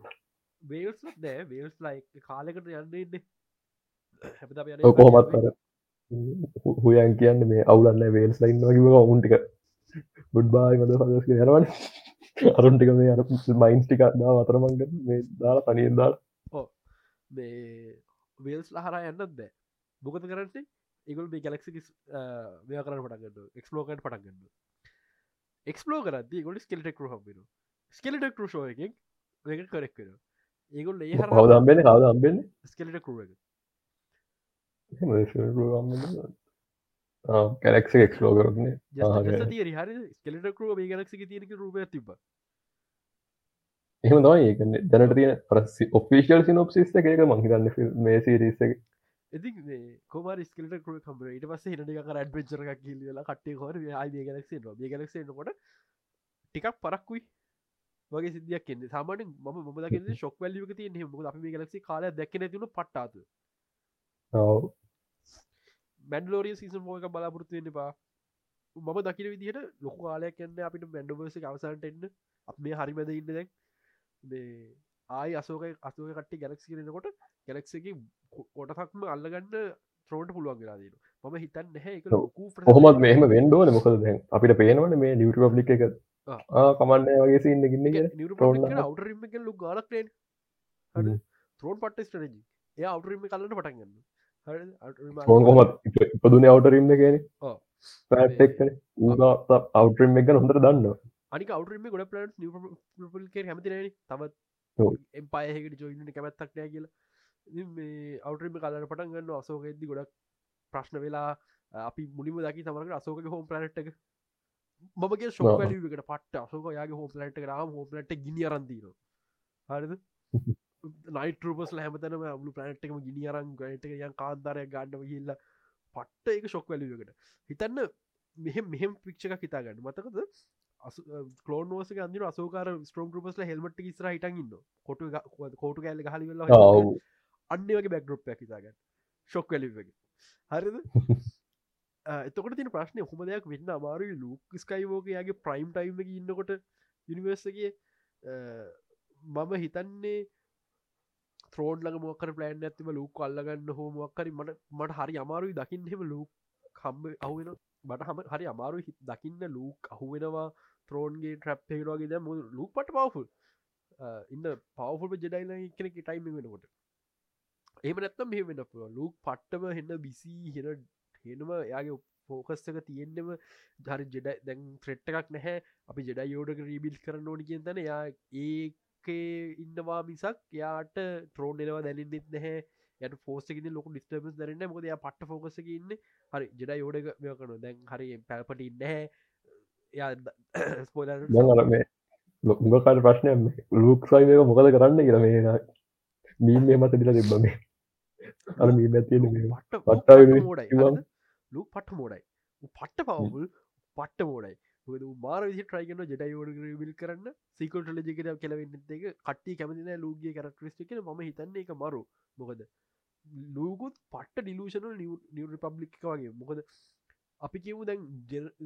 වේල්ස් නෑ. වේල්ස් ලයි කාලෙකට යන්න ඉන්න. කොහොමත් කර හුයන් කියන්න මේ අවුලන්න වේල්ස් ලයින්න වගේ ඔවුන්ටික බුඩ්බායි මද පදස් යරවන අරුන්ටික මේ අර මයින්ස් ටික දා අතරමංග මේ දාලා තනියෙන් දාලා. මේ වේල්ස් ලහරා යන්නත් බෑ. බොකත කරන්නේ? ඒගුල් මේ ගැලක්සි මෙය කරන්න පටගන්න එක්ස්ලෝකට පටගන්න එක්ස්ලෝ කරද ගොල ස්කෙලටෙක් හම්බෙන ස්කෙලට කරුෂෝ එක. දෙක කරෙක් වෙන ඒගොල් ඒ හර හවදම්බෙන කවදම්බෙන ස්කෙලට කරුව කැලෙක්ස එක්ස්ලෝ කරන්නේ තිය හරි ස්කෙලට කරුව මේ ගැලක්සි තියනක රූපය තිබ එහම තමයි. ඒකන දැනට තියෙන ප්‍රසි ඔෆිසිල් සිනොප්සිස් එක. මහිතන්න මේ සිරිස ඉති කොම ස්කලට කම්බ ට පස හිට කර ඇඩ්වෙචර එකක් කිල්ලා කටේ හොර ආය ගැලක්සේ ො ගැලක්සේනකොට ටිකක් පරක්කුයි වගේ සිදියක් කෙන්න සාමාන ම මදක ශොක් වැල්ලික තිය හෙම අපි ගලක්සි කාල දැක්න තින පට්ටාතු මැන්ඩලෝරිය සිසන් මෝක බලාපොරත්තුවෙන්න පා මම දකින විදිහට ලොකු කාලයක් කන්න අපිට මැන්ඩවර්ස අවසන්ට එන්න. අප මේ හරිමැද ඉන්න දැක් ආය අසෝක අසෝක කට්ටි ගැලක්සි කරනකොට ගැලක්සකි කොටසක්ම අල්ලගන්න ත්‍රෝට පුළුවන් වෙලාදීන මම හිතන්න හැ එක කොහොමත් මෙහම වෙන්ඩෝන මොකද දැන් අපිට පේනවන මේ නිියට පබ්ලික් එක. කමන්න වගේ සින්න ගන්න ත්‍රෝන් පට්ට ස්ටරජි ඒ අවටරීම කලන්න පටන්ගන්න කොහොමත් ඉපදුන අවටරීම කියන අවටරීම එක හොඳට දන්න අනික අවටරීම ගොඩ පලන්ස් නිපල් කර හැමතින තවත් එම්පායහකට ජොයින්න කැමැත්තක්නය කියලා මේ අවටම කලට පටන් ගන්න අසෝකෙද්දි ගොඩක් ප්‍රශ්න වෙලා අපි මුලිම දකි තමරට අසෝක හෝම් පලට් එක. මගේ ශෝකට පට අසෝක යාගේ හෝම් ලට රම් හෝම් ලට ගිනි අරන්දීන හරිද? නයිටරපස් හැමතනම අලු පලනට්කම ගිනි අරන් ගට යන් කාන්තරය ගන්නව හිල්ල පට්ට එක ශොක් වැලියකට හිතන්න මෙහෙම මෙහෙම පික්ෂක හිතාගන්න මතකද? කලෝනෝස අන්දිර අසෝකාර ස්ට්‍රෝම් රපස්ල හෙල්මට ස්ර හිටන් ඉන්න කොට කෝටු කෑල්ල හලිවෙල්ල අන්න වගේ බැක්රොප් හිතාගන්න. ශොක් වැලිගේ හරිද? එතකොට තින ප්‍රශ්නය හොම දෙයක් වෙන්න අමාරු ලුක් ස්කයිවෝකයාගේ ප්‍රයිම් ටයිම් එක ඉන්නකොට යනිවර්සගේ මම හිතන්නේ ත්‍රෝන් ලඟ මොකර පලෑන් ඇතිම ලුක් අල්ලගන්න හෝ මොක්කරි මට මට හරි අමාරුයි දකින්හෙම ලුක් කම්බ අහුවෙන බට හම හරි අමාරු හිත් දකින්න ලූක් අහුවෙනවා ත්‍රෝන්ගේ ට්‍රප්පේරවාගේ දැ මුද ලුක් පට පවෆුල් ඉන්න පවෆුල් ජෙඩයිල කෙනෙ ටයිම් වෙනකොට එම නැත්තම් මෙ වෙන්න පුළුව ලුක් පට්ටම හෙන්න බිසි හෙන හෙනම එයාගේ ෆෝකස්ක තියෙන්නෙම ජරි ජෙඩ දැන් ෆ්‍රෙට් එකක් නැහැ. අපි ජෙඩ යෝඩක රීබිල් කරන්න ඕනි කියෙන් තන යා ඒකේ ඉන්නවා මිසක් යාට ට්‍රෝන් එනවා දැලින්නෙත් නැහැ. යට ෆෝසක ලොක ඩිස්ටර්බස් දරන්න මොද යා පට්ට ෆෝකසක ඉන්න. හරි ජෙඩ යෝඩක මෙයකනු දැන් හරි පැල්පට ඉන්නහැ යා ස්පෝල ලොකුගකාට ප්‍රශ්නය ලුක් සයික මොකද කරන්න කියර මේ මීම මත දිල තිබ්බමේ අර මී ඇතිය පට්ට ලු පට්ට මෝඩයි. පට්ට පවුල් පට්ට මෝඩයි. මාර විසි ට්‍රයිගන ජෙඩයිෝඩ විල් කරන්න. සිකට ලජිකට කෙලවෙන්න එක. කට්ටි කැමතින ලූගේ කරක්ට්‍රස්ටික ම හිතන්නේ එක මරු. මොකද ලූගුත් පට්ට ඩිලූෂනල් නිව රිපබ්ලික් වගේ. මොකද අපි කිව දැන්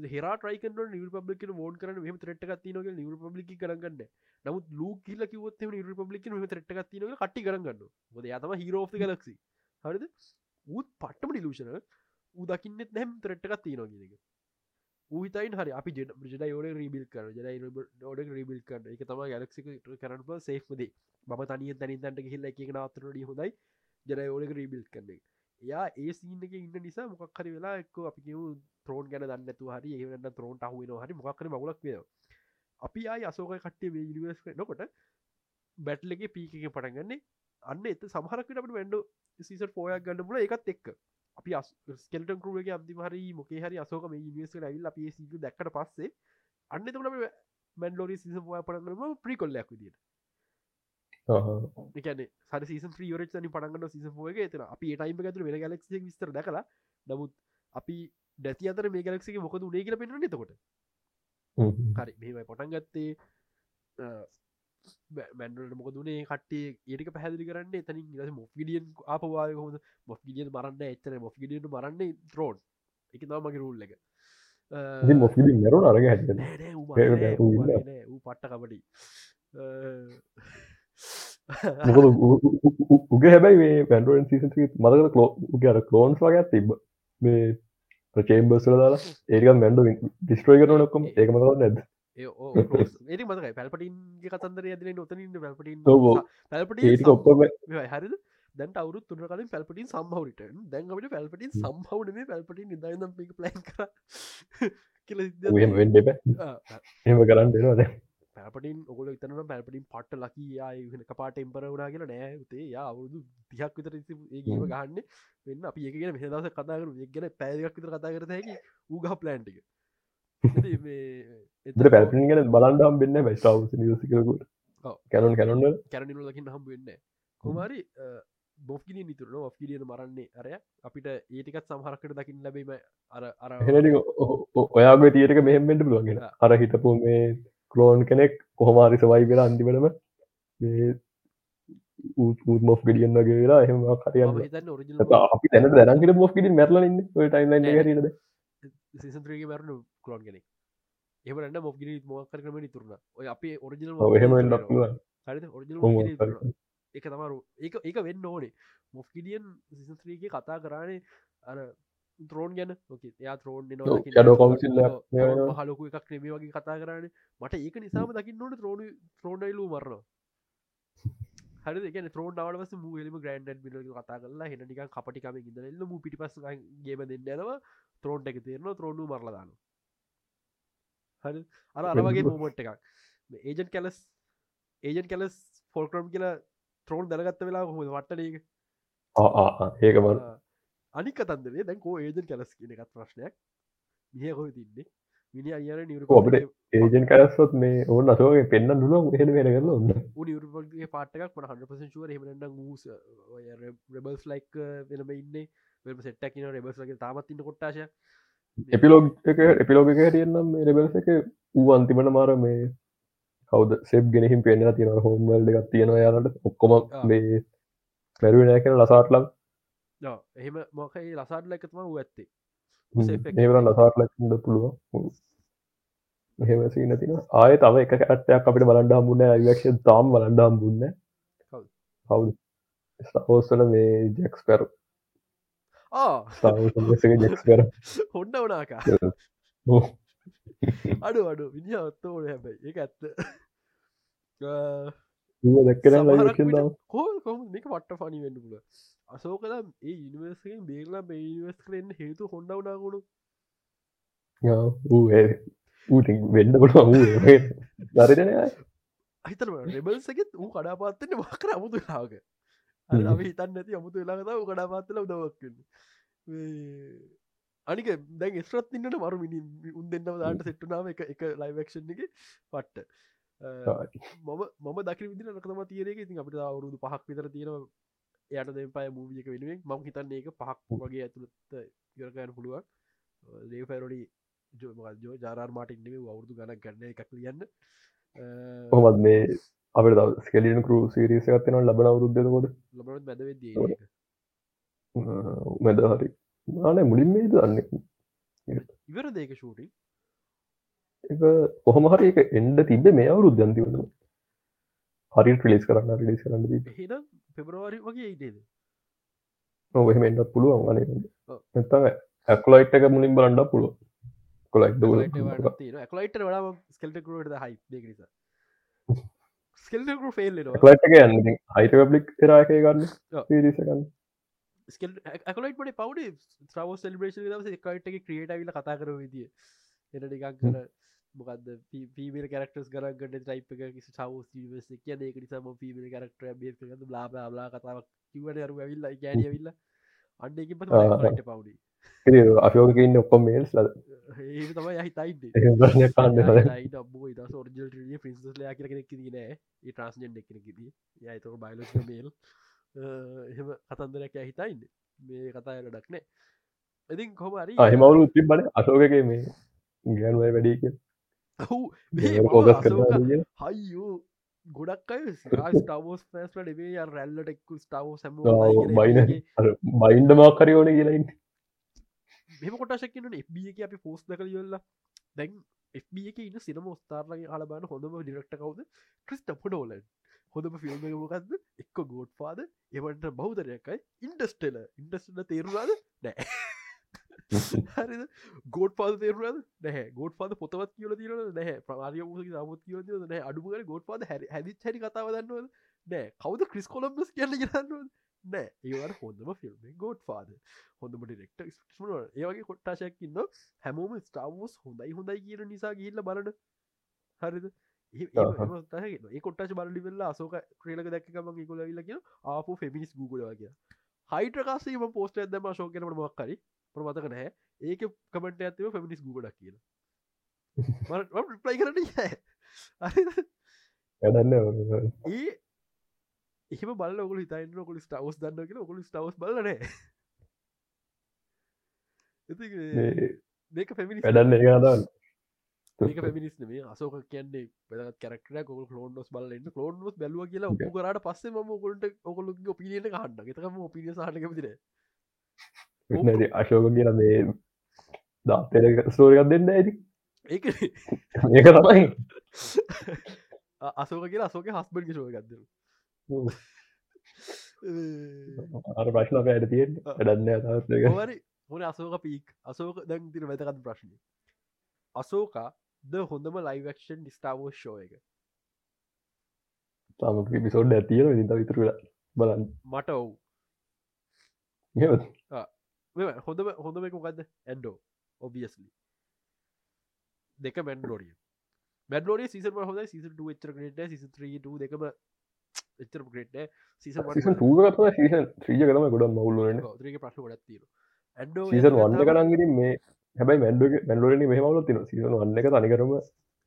හෙර ටයික නිව පබ්ලික ෝන් කරන ම ට්‍රට් තිනක නිව පබ්ලික් කරගන්න නමුත් ලූ කියල කිවත් නිව පබ්ලික් ම ට්ට තිනක කට්ටි කරගන්න ොද යතම හිරෝ ගලක්සි හරිද? ඌත් පට්ටම ඩිලූෂන උදකින්නෙත් නැම් තරට්ටකත් තියනොගෙනක ඌතයින් හරි අපි ජ ජ ෝඩ රීබිල් කර ජ ෝඩ රීබිල් කරන එක තම ගැලක්සික කරන සේෆ්මදේ ම තනිය තනි තන්ට හිල්ල එක නාතරඩ හොඳයි ජන ෝඩක රීබිල් කරන්නේ යා ඒ සීනක ඉන්න නිසා මොක්හරි වෙලා එක්ක අපි කිව ත්‍රෝන් ගැන දන්නතු හරි ඒවන්න ත්‍රෝන්ට අහුවෙන හරි මොක්කර මගලක් වේ අපි ආය අසෝක කට්ටේ වේ නිවස් නොකොට බැට්ලගේ පීක පටගන්නේ අන්න එත සමහරකට අපට වැඩ සීසර් පෝයක් ගන්න පුල එකත් එක්ක. අපි ස්කෙල්ටන් කරුවගේ අම්දි හරි මොකේ හරි අසෝක මේ නිවස් ඇවිල් අප සිදු දැක්කට පස්සේ අන්න තුන මැන්ලෝරි සිස පෝය පටගම ප්‍රිකොල්ලයක් විදිට එකන සර සීස ්‍රියෝරච නි පටගන්න සිස පෝයගේ එතන. අපි ටයිම ඇතුර වෙන ගලක්ෂ විස්තර දැකලා නමුත් අපි දැති අතර මේ ගලක්ෂගේ මොකද උනේ කියල පෙන්න්න නතකොට හරි මෙමයි පොටන් ගත්තේ බැන්ඩට මොක දුනේ කටේ ඒටික පැහදිලි කරන්න එතනින් ස මොෆිඩියන් අපවාය හොද මොෆිඩියන් මරන්න එතන මොෆිඩියට මරන්න ත්‍රෝන් එක තම මගේ රුල්ල එක. මොෆිඩි මරු අරග ඌ පට්ට කබඩි. උගේ හැබැයි මේ පැන්ඩුවන් සිසි මදක කලෝ උගේ අර කලෝන්ස් වගේ තිබ මේ චේම්බස්ල දාලා? ඒකම් මැන්ඩු ඩිස්ට්‍රෝය කරන නොක්කොම ඒක මතව නැද ඒ මතක පැල්පටින්ගේ කතන්දර ඇදන නොතනින් පැල්පටින් පැල්පට ඔක්කොම හරිද? දැන් අවුරු තුන කලින් පැල්පටින් සම්හවරිට දැන්ගට පැල්පටින් සම්හවන මේ පැල්පටින් නිදනම් පික ප්ලන් එම කරන්න දෙනවාද පැපටින් ඔගල තන පැපටින් පට්ට ලකී වෙන පාට එම්පර වුණා කියලා නෑ. උතේ යා අවුදු දිහක් විතර ඒගීම ගහන්න. වෙන්න අපි ඒගෙන මෙදස කතාකරු ගැන පැදක් විතර කතා කරත හැකි ඌගහ ප්ලන්ටික පැල්පින් ගැන බලන්ඩම් වෙන්න බයිස්ටාව නිසිකරකුට කැනන් කැනොන්න කැරනිල ලකින් හම්. වෙන්න කොමරි බොෆ්ගිනි නිතුරන ඔෆ්ගිලියන මරන්නේ අරය. අපිට ඒටිකත් සමහරකට දකිින් ලැබීම අර අර ඔයාගේ තියටක මෙහෙමෙන්ට පුළුවන්ගෙන අර හිටපු මේ කලෝන් කෙනෙක් කොහොමාරි සවයි වෙලා අන්තිමටම මොස් ගඩියන් වගේ වෙලා එහෙම කරියන්න අපි තැන දැනකට මොස් ගඩින් මැරලන්න සිසන්ත්‍රගේ මැරණු කලෝන් කෙනෙක්. එමට මොගිරි මොකර කරම තුරන්න ඔය අපේ ඔරිජිනල් එක තමරු ඒක ඒක වෙන්න ඕනේ. මොෆ්කිඩියන් සිසන්ත්‍රීගේ කතා කරන්නේ අර ත්‍රෝන් ගැන. යා ත්‍රෝන් හලකු එකක් නෙමේ වගේ කතා කරන්න මට ඒක නිසාම දකින්න ඕන ත්‍රෝණ ත්‍රෝණයිලු මරණ හරි එක ත්‍රෝන් ඩවස මූලම ග්‍රන්ඩ් බිල කතා කරලා හෙනනික කපටිකම ඉදල මු පිටිපස් ගේම දෙන්න යනවා. ත්‍රෝන්ට එක තේරන ත්‍රෝණු මරලදාන හරි. අර අරවගේ මෝමට් එකක්. ඒජන් කැලස් ඒජන් කැලස් ෆොල්ක්‍රම් කියලා ත්‍රෝන් දැනගත්ත වෙලා හොද වට්ටනක ඒකම අනික කතන්දරේ දැන් කෝ ඒජන් කලස් කියන එකත් ප්‍රශ්නයක්. මිය කොයි තින්නේ මිනි අයන නිවර ඒජන් කරස්සොත් මේ ඕන්න අසෝගේ පෙන්න්න නුල හෙන වෙන කරල ඔන්න නිවරගේ පාටක් මට හන්පසුව හෙමට ගූස රෙබල්ස් ලයික් වෙනම ඉන්න. වෙම සෙට්ටක් න රෙබස් ලගේ තාමත් එපිලෝග එක එපිලෝග හටියන්නම් රෙබල්ස එක වූ අන්තිමට මාර මේ කවද? සෙබ් ගෙනහිම් පෙන්න්න තියෙන හෝම්වල්ඩ එකක් තියෙනවා යාලට. ඔක්කොම මේ මැරුව නෑ කෙන ලසාටලම් එහෙම මොකයි ලසාටල එකතම වූ ඇත්තේ. ඒවරන් ලසාටලක්ද පුළුව මෙහෙම සීන තින ආය තව එක කටයක් අපිට බලන්ඩ හම්බුන්න අයක්ෂ තාම් බලන්ඩ හම්බුන්න කවුද? ස්ටෝස්සල මේ ජෙක්ස් කර හොන්න වනාකා අඩු අඩු විනි ඔත්තෝ ඕන හැබයි ඒ ඇත්ත දැක්කන කෝ කොම මේක පට්ට පනි වෙන්න පුල අසෝකල ඒ ඉනිවර්සගෙන් බේරලා බේනිවස් කරෙන් හේතු හොඩ වනාගුණු ඌ වෙන්න කොට වූ කඩාපාත්තන්න මකර අමුතු ලාග අපි හිතන්න ඇති අමුතු වෙලාගත ූ කඩාපාත්තල උදවක්කන්න අනික දැන් ස්රත් ඉන්නට මරු මිනි උන් දෙන්නම දාට සෙට්ටුනාව එක එක ලයිවක්ෂන් එක පට්ට. මම මම දකි විදි නකතම තියරක ඉතින් අපිට අවුරුදු පහක් විතර තියෙනවා යට දෙ පය මූවියක වෙනුවෙන්. මම හිතන්නේ එක පහක් වගේ ඇතුළත් ඉරකයන පුළුවන්. ලේෆැරොඩි ජෝ ජාරාර් මාටින්නෙම අවුරදු ගණක් ගන්න එකක් ලියන්න. කොහොමත් මේ අපට ද ස්කලියන් කරු සිරිසගත්තින ලබන අවුරුද්ධකොට මැද හරි. නානේ මුලින් මේ දන්න. ඉවර දේක ෂූටින් කොහොම හරි එක එන්ඩ තිබ මේ අවුරුද්ධන්ති වන හරි ටලිස් කරන්න රිලිස් කරන්න පෙබරවාරි වගේ ඉදේද නොහෙම එන්නත් පුළුවන් අන. එතම ඇක්ලයිට් එක මුලින් බලන්ඩ පුළුව කොලයිට් ලයිට වඩා ස්කෙල්ටකරුවට හයි නිසා ස්කෙල්කරු ෆෙල් ලයිට් එක යන්න හයිට පබ්ලික් රාකය ගන්න පිරිසගන්න ඇකලයිට පවඩ ්‍රව සෙල්බේෂ දස එකයිට එක ක්‍රියට විල කතා කර විදිිය එන ටිකක් කර මොකද පීමල් කරක්ටස් කරගට ටයිප එක කිසි සව ස් කිය ඒක නිසාම පීමල් කරක්ටර බේ ලාබ ලා කතාවක් කිවට අරු ඇවිල්ල ගැන විල්ල අන්ඩක ප පවඩි අශෝකඉන්න ඔක්කොම මේල්ස් ලද ඒ තමයි යහිතයිද කන්න බෝ. ඉත සෝර්ජල් පිින්ස් ලයා කියර කෙනෙක් නෑ. ඒ ට්‍රන්ස්ජෙන්් එකෙනෙකිදී යයිතක බයිලස් මේල් එහෙම කතන්දරයක් ඇහිතයින්න මේ කතායට ඩක්නේ ඉතින් කොමරි අහිමවුරු තිබ්බන. අශෝකගේ මේ ගෑනුවයි වැඩි ඕගස් හයියෝ ගොඩක් ස්ටාවෝස් පෑස්ල ඩේ රැල්ලට එක්කු ස්ටාවෝ සැම බයින බයින්ඩ මාකරයෝන කියලයින් මෙම කොටශක්කන එබ එක අපි පෝස් දකල යොල්ල දැන් එබ එක ඉන්න සිනම ස්ථාරලගේ හලබාන හොඳම ඩිරක්ට කවද? ක්‍රිස්ට පොඩෝලන් හොඳම ෆිල්ම් මොකක්ද එක්ක ගෝඩ් පාද එවට බෞදරයක්යි ඉන්ඩස්ටල ඉන්ඩස්ටල තේරුවාද නෑ හරි ගෝඩ් පාද තේරුවද නැහැ. ගෝඩ් පාද පොතවත් කියල තිරන නැහැ. ප්‍රමාරිය මුසක සමුත් කියව නෑ අඩුමට ගෝඩ් පාද හැ හැදි හැරි කතාව දන්නවද? නෑ කවද ක්‍රිස් කොලම්බස් කියන්න ගරන්නුව නෑ. ඒවට හොඳම ෆිල්ම් ගෝඩ් පාද හොඳම ඩෙක්ට ඒවගේ කොට්ටාශයක් ඉන්න හැමෝම ස්ටාවෝස් හොඳයි හොඳයි කියන නිසා ගිල්ල බලන. හරිද? ඒ කොට්ට බලි වෙල්ලා අසෝක ක්‍රේලක දැක්කම කොල ල්ල කිය ආපු ෆෙමිනිස් ගුලවාගේ හයිටකාසේම පෝස්ට ඇදම ශෝකනට මොක්කරි ප්‍රමතක නැහැ. ඒක කමට ඇතිව ෆෙමිනිස් ගුඩක් කියලා. ප්ලයි කරට වැඩන්න ඒ එහම බල ඔකු හිතයින්න කොලි ස්ටවස් දන්න කියෙන ඔකොලි ස්ටවස් බලන මේක පෙමිනි වැඩන්න ඒදන්න ඒක පෙමිනිස් මේ අසෝක කියන්නේ පෙදත් කැරක්ට කොල් ලෝන්ස් බලන්න ලෝන්ස් බැලුව කියලා උපු කරට පස්සේ ම කොලට ඔකොලු ඔපිනියන කහන්න එකතම ඔපිනිය සහටකතිර අශෝක කියල මේ දාතර ස්තෝරයක් දෙන්න ඇති ඒක ඒක තමයි. අසෝක කියලා අසෝක හස්බඩ් ශෝක ගත්දර අර ප්‍රශ්න පැයට තියෙන් වැඩන්න හරි හොන අසෝක පීක් අසෝක දැන් තින වැතකත් ප්‍රශ්නය අසෝකා ද හොඳම ලයිවක්ෂන් ඩිස්ටාවෝ ෂෝ එක තමක පිසෝඩ් ඇතිය විත විතර බලන්න මට ඔවු හොඳම හොඳම එක මොකක්ද ඇන්ඩෝ ඔබියස්ලි දෙක මැන්ඩලෝරිය මැඩලෝරිය සිසම හොඳ සිට චර ට සිත්‍රීට දෙකම එච්චර ග්‍රේට් සීසන් සීසන් ටූගත්ව සීසන් ත්‍රීජ කරම ගොඩ මවුල්ලන ත්‍රක ප්‍රශ්න ගොඩත් තීර ඇඩෝ සීසන් වන්න කරන්ගින් මේ හැබයි මැන්ඩ මැන්ඩෝරනි මෙහමවල තින සීසන් වන්න එක තනිකරම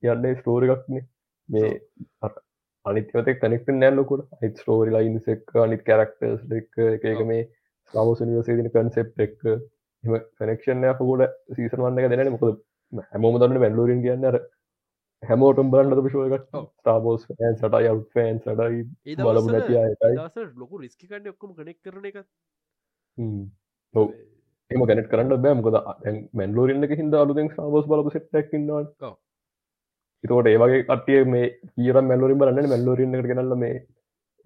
යන්න ස්ටෝරගක්න මේ අනිත්‍යත කනෙක්ට නෑල්ලොකුට අයිත් ස්ටෝරි ලයින්ස් එක් අනිත් කැරක්ටර්ස් එක එක මේ සාමසනිවසේදින කන්සෙප් එක් එම කනෙක්ෂන් යකොට සීසන් වන්න එක දෙන මොකද හැමෝම දන්න මැල්ලෝරින් කියන්න අර හැමෝටම් බලන්නද පිශෝයකට තාබෝස් ෑන් සට යව් ෆෑන් සටයි බලපු නැතිය ලොකු රිස්කිකන්න ඔක්කොම කනෙක් කරන එක එම ගැනට කරන්න බෑම්කොද මැන්ලෝරින්ක හිද අලුදෙන් සාබෝස් බලපු සෙට්ටක්කින්නවා එතකොට ඒවගේ කටිය මේ කියර මැල්ලෝරින් බලන්න මැල්ලෝරින්නට ගෙනල්ල මේ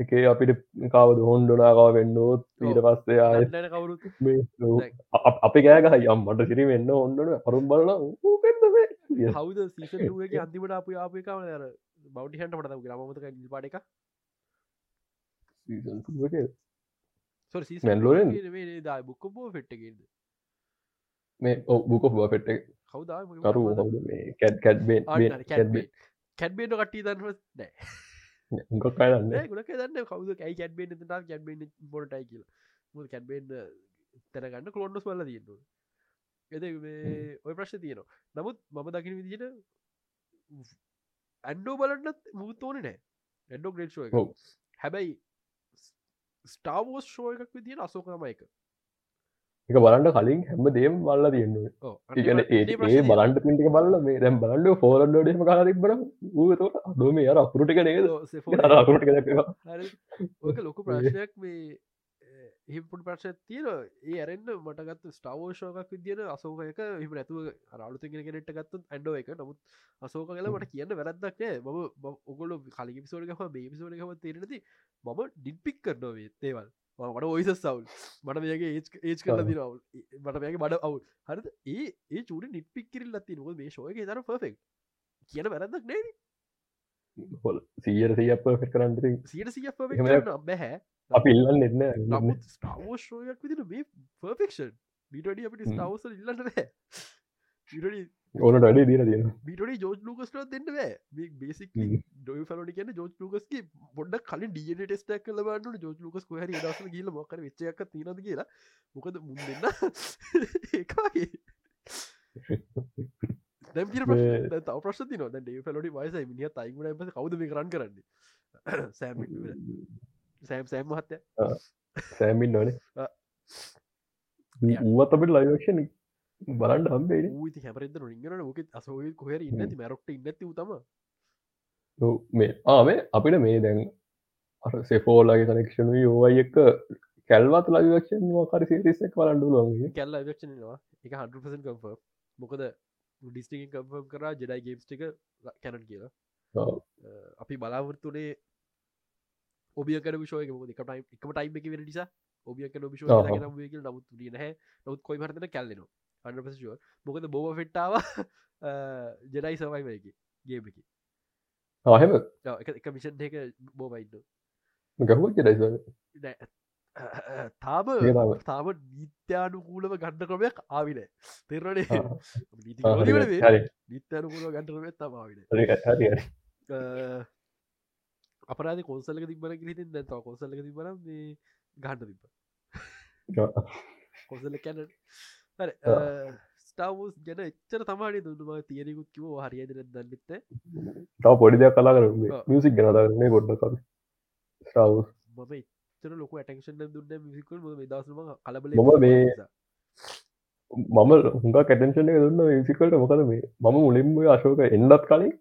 එක අපිට කාවද හොන්ඩුනාකාව වෙන්නෝත් ඊට පස්සේ අපි ගෑගහ යම් මට සිරි වෙන්න ඔන්නන පරුම් බලන හවද සීසගේ අන්තිමට අප ආපිකාව ර බෞටිහන්ට පට ග්‍රමතක පාට එක? මැල්ලෝරෙන් බුක්ක බෝ ෆෙට්ටගේද මේ බුක බ ෆෙට්ට කවදා කරු කැත් කැත්බේ කැත්බේට කට්ටි දන්න නෑ ගොක් අයන්න ගොඩක් දන්න කවද? කයි කැත්බේ තා කැත්බේ බොටයි කියල. කැත්බෙන් තැනගන්න කලොන්ඩස් වල්ල තියෙන්නවා එද ඔය ප්‍රශ්න තියෙනවා. නමුත් මම දකින විදිට ඇන්ඩෝ බලන්නත් මුත් ඕන නෑ ඇඩෝ ග්‍රේට්ෂෝ හැබැයි ස්ටාවෝස් ෂෝ එකක් විදිට අසෝකම එක. බලන්ට කලින් හැම දේම් බල්ල තියෙන්නුව ඒගන ඒ බලන්ට පිටික බල්ල මේ දැම් බලන්ඩ ෆෝරන්ඩෝඩම කාල තිබන ඌත අදෝම අර අකුරටික නේද? අකුරටික ඔක ලොකු ප්‍රශ්නයක් මේ හිපුට ප්‍රශ තියන ඒ ඇරෙන්න්න මටගත් ස්ටාවෝෂෝකක් විදින අසෝකයක හිම ඇතුව රාලුතිගෙන කෙනෙට ගත්තු ඇන්ඩෝ එක නමුත් අසෝක කල මට කියන්න වැරදක් නෑ. ම ඔගොල කලින් පිසෝඩකම බේපිසෝඩකම තේරෙනති මම ඩිල්පික් කරනවේ තේවල් මට ඔයිස සවල් මට මේගේ ඒච් කල දිනවල් මට මේක බඩ අවුල්. හරද? ඒ ඒ චුඩ නිට්පික් කිරල් ලත්ති නොක මේ ශෝයක තර පෙක් කියන වැරදක් නේ හොල්. සියර සිය පෆෙක් කරන්ට සියට සිය බැහැ අපි ඉල්ලන්න එන්න ස්ටාවෝෂෝයක් විදින මේ පර්ෆෙක්ෂන් බිටඩි අපිට ස්ටාවස ඉල්ලන්න ඕනට අඩේ දීර තියෙන බිටඩි ජෝජ් ලූකස්ට දෙන්න බෑ බේසික් ඩොය ෆලට කියන ජෝජ් ලූකස්ගේ පොඩ්ඩක් කලින් ඩියන ටෙස්ටක් කල බන්නට ජෝජ් ලූකස් හරි දස කියල මොකර වෙච්චයක් තිනද කියලා මොකද මුන් දෙන්න ඒකාගේ දැ තව ප්‍රශ තින ඩේ ෆලට වයිස මිනිිය තයිගුණ කවද මේ කරන්න කරන්නේ සෑම් සෑම් සෑම් මහත්තය. සෑමින් නොනේ ඌවත් අපට ලයිවක්ෂණ බලන්ට හම්බේ ති හැපරද රිගන ෝක අසෝය කොහර ඉන්නති මැරක්ට ඉන්නති උතම මේ ආමේ අපිට මේ දැන් අර සෙෆෝලාගේ කනෙක්ෂණ යෝවයි එක කැල්වත් ලවිවක්ෂන් මොකර සිරිසක් වලන්ඩුලන්ගේ කැල්ල වක්ෂනවා එක 100% කම්ෆ මොකද ඩිස්ටික කම්ෆම් කරා ජෙඩයි ගේම්ස්ටික කැනට කියලා. අපි බලාවෘත්තුනේ ඔබියකට විශෝයක මොද එක ටයිම් එකම ටයිම් එක වෙන නිසා ඔබියක විශෝ නමුත් හ නොත් කොයි හරතන කැල්ලෙනවා? අන්පසිුව මොකද බෝව ෆෙට්ටාව ජෙඩයි සවයිමයක ගේමකි ආහෙම එක මිෂන් එක. බෝබයින්න ගහුව ජෙඩයි තාම තාම. නීත්‍යානුකූලව ගණ්ඩ ක්‍රමයක් ආවින තෙරනේ නිත්‍යානුකූල ගණ්ඩ ක්‍රමත් තමාවින අපරාධ කොන්සල්ල තිබන ගිහිතින් දැ කොසල්ල තිබන මේ ගණ්ඩ තිබ කොසල්ල කැන ස්ටාවස් ගැන එච්චර තමාට දුන්නම තියනෙකුත් කිව හරියදර දන්නෙත්ත තව පොඩි දෙයක් කලා කර මියසික් ගැනදරන්නේ ගොඩ්ඩ ස්ටාවස් මම එච්චර ලොක ඇටක්ෂන් දුන්න මිසිකල් දසම කලබල මම මේ මම හුඟ කැටන්ෂන දුන්න විසිකල්ට මොකද මේ මම මුලින්ම අශෝක එන්නත් කලින්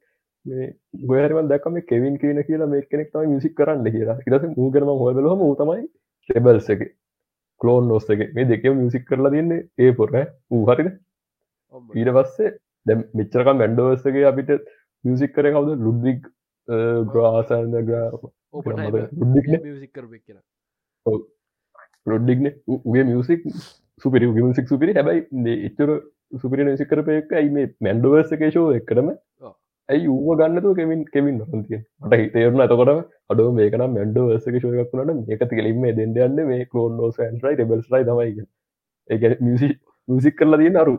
මේ ගොහරම දැකම කෙවින් කියන කියලා මේ කෙනෙක් තම මිසික් කරන්න කියලා. ඉරස මූගරම හොබලහම තමයි ටෙබල්ස එක කලෝන් නොස්සක මේ දෙකම මියසික් කරලා තින්නේ ඒ පොර වූ හරිද? ඊට පස්සේ දැ මෙච්චරකම් මැන්ඩෝස්සගේ අපිට මියසික් කර කවද? ලුඩ්වික් ග්‍රාසන්ද ලොඩ්ඩික්න උගේ මියසික් සුපිරි මියසික් සුපිරි හැබයි එච්චර සුපිරි නිසික් කරපයක ඇයි මේ මැන්ඩවර්සකේෂෝ එක්කරම ඇයි ඌම ගන්නතු කෙමින් කෙමින් නොතිය මට හිතේරුණ ඇතකොට අඩුව මේකන මැන්ඩ වර්සක ශෝයක් වුණට මේක තිලින්ම දෙන්න යන්න මේ කලෝන් නෝස් න්ටරයි ටෙබල්ස්රයි තමයි ඒ මියසි මියසික් කරලා තිය අරු.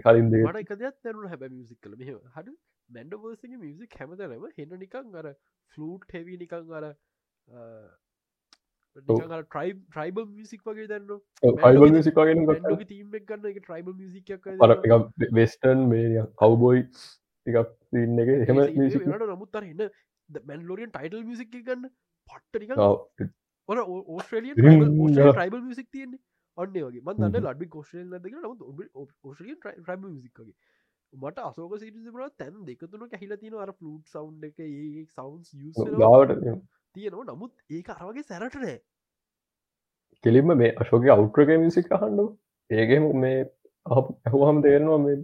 කලින් තැරුණ හැබ මියසික් කල මෙ හඩ මැන්ඩ වර්සගේ මියසික් හැමතරම හෙන්න නිකං අර ෆලූට් හෙවී නිකං අර ට්‍රයිබ් ට්‍රයිබල් මිසික් වගේ දන්න. යිබල් සිකාගෙන තීම ගන්න එක ට්‍රයිබල් මිසික් වෙස්ටන් මේ කවබෝයි එකක් තින්න එක. එහෙම නමුත්තර එන්න මැන්ලෝරියන් ටයිටල් මිසික් ගන්න පට්ටනික ඕස්ට්‍රලිය ටයිබල් මිසික් තියන්නේ. අන්න වගේ. මන් දන්න ලඩි කෝෂය ලදක නමුත් ඕස්ට්‍රියන් ට්‍රයිබ මිසික්ගේ මට අසෝක සිටිසපුර තැන් දෙකතුන කැහිල තින අර පලුට් සවන්් එක ඒ ගාවට තියෙනවා. නමුත් ඒක අරවගේ සැරට නෑ. කෙලින්ම මේ අශෝක අවුට්‍රක මිසික් අහන්ඩු ඒගේ මේ ඇහුහම තේරනවා මේ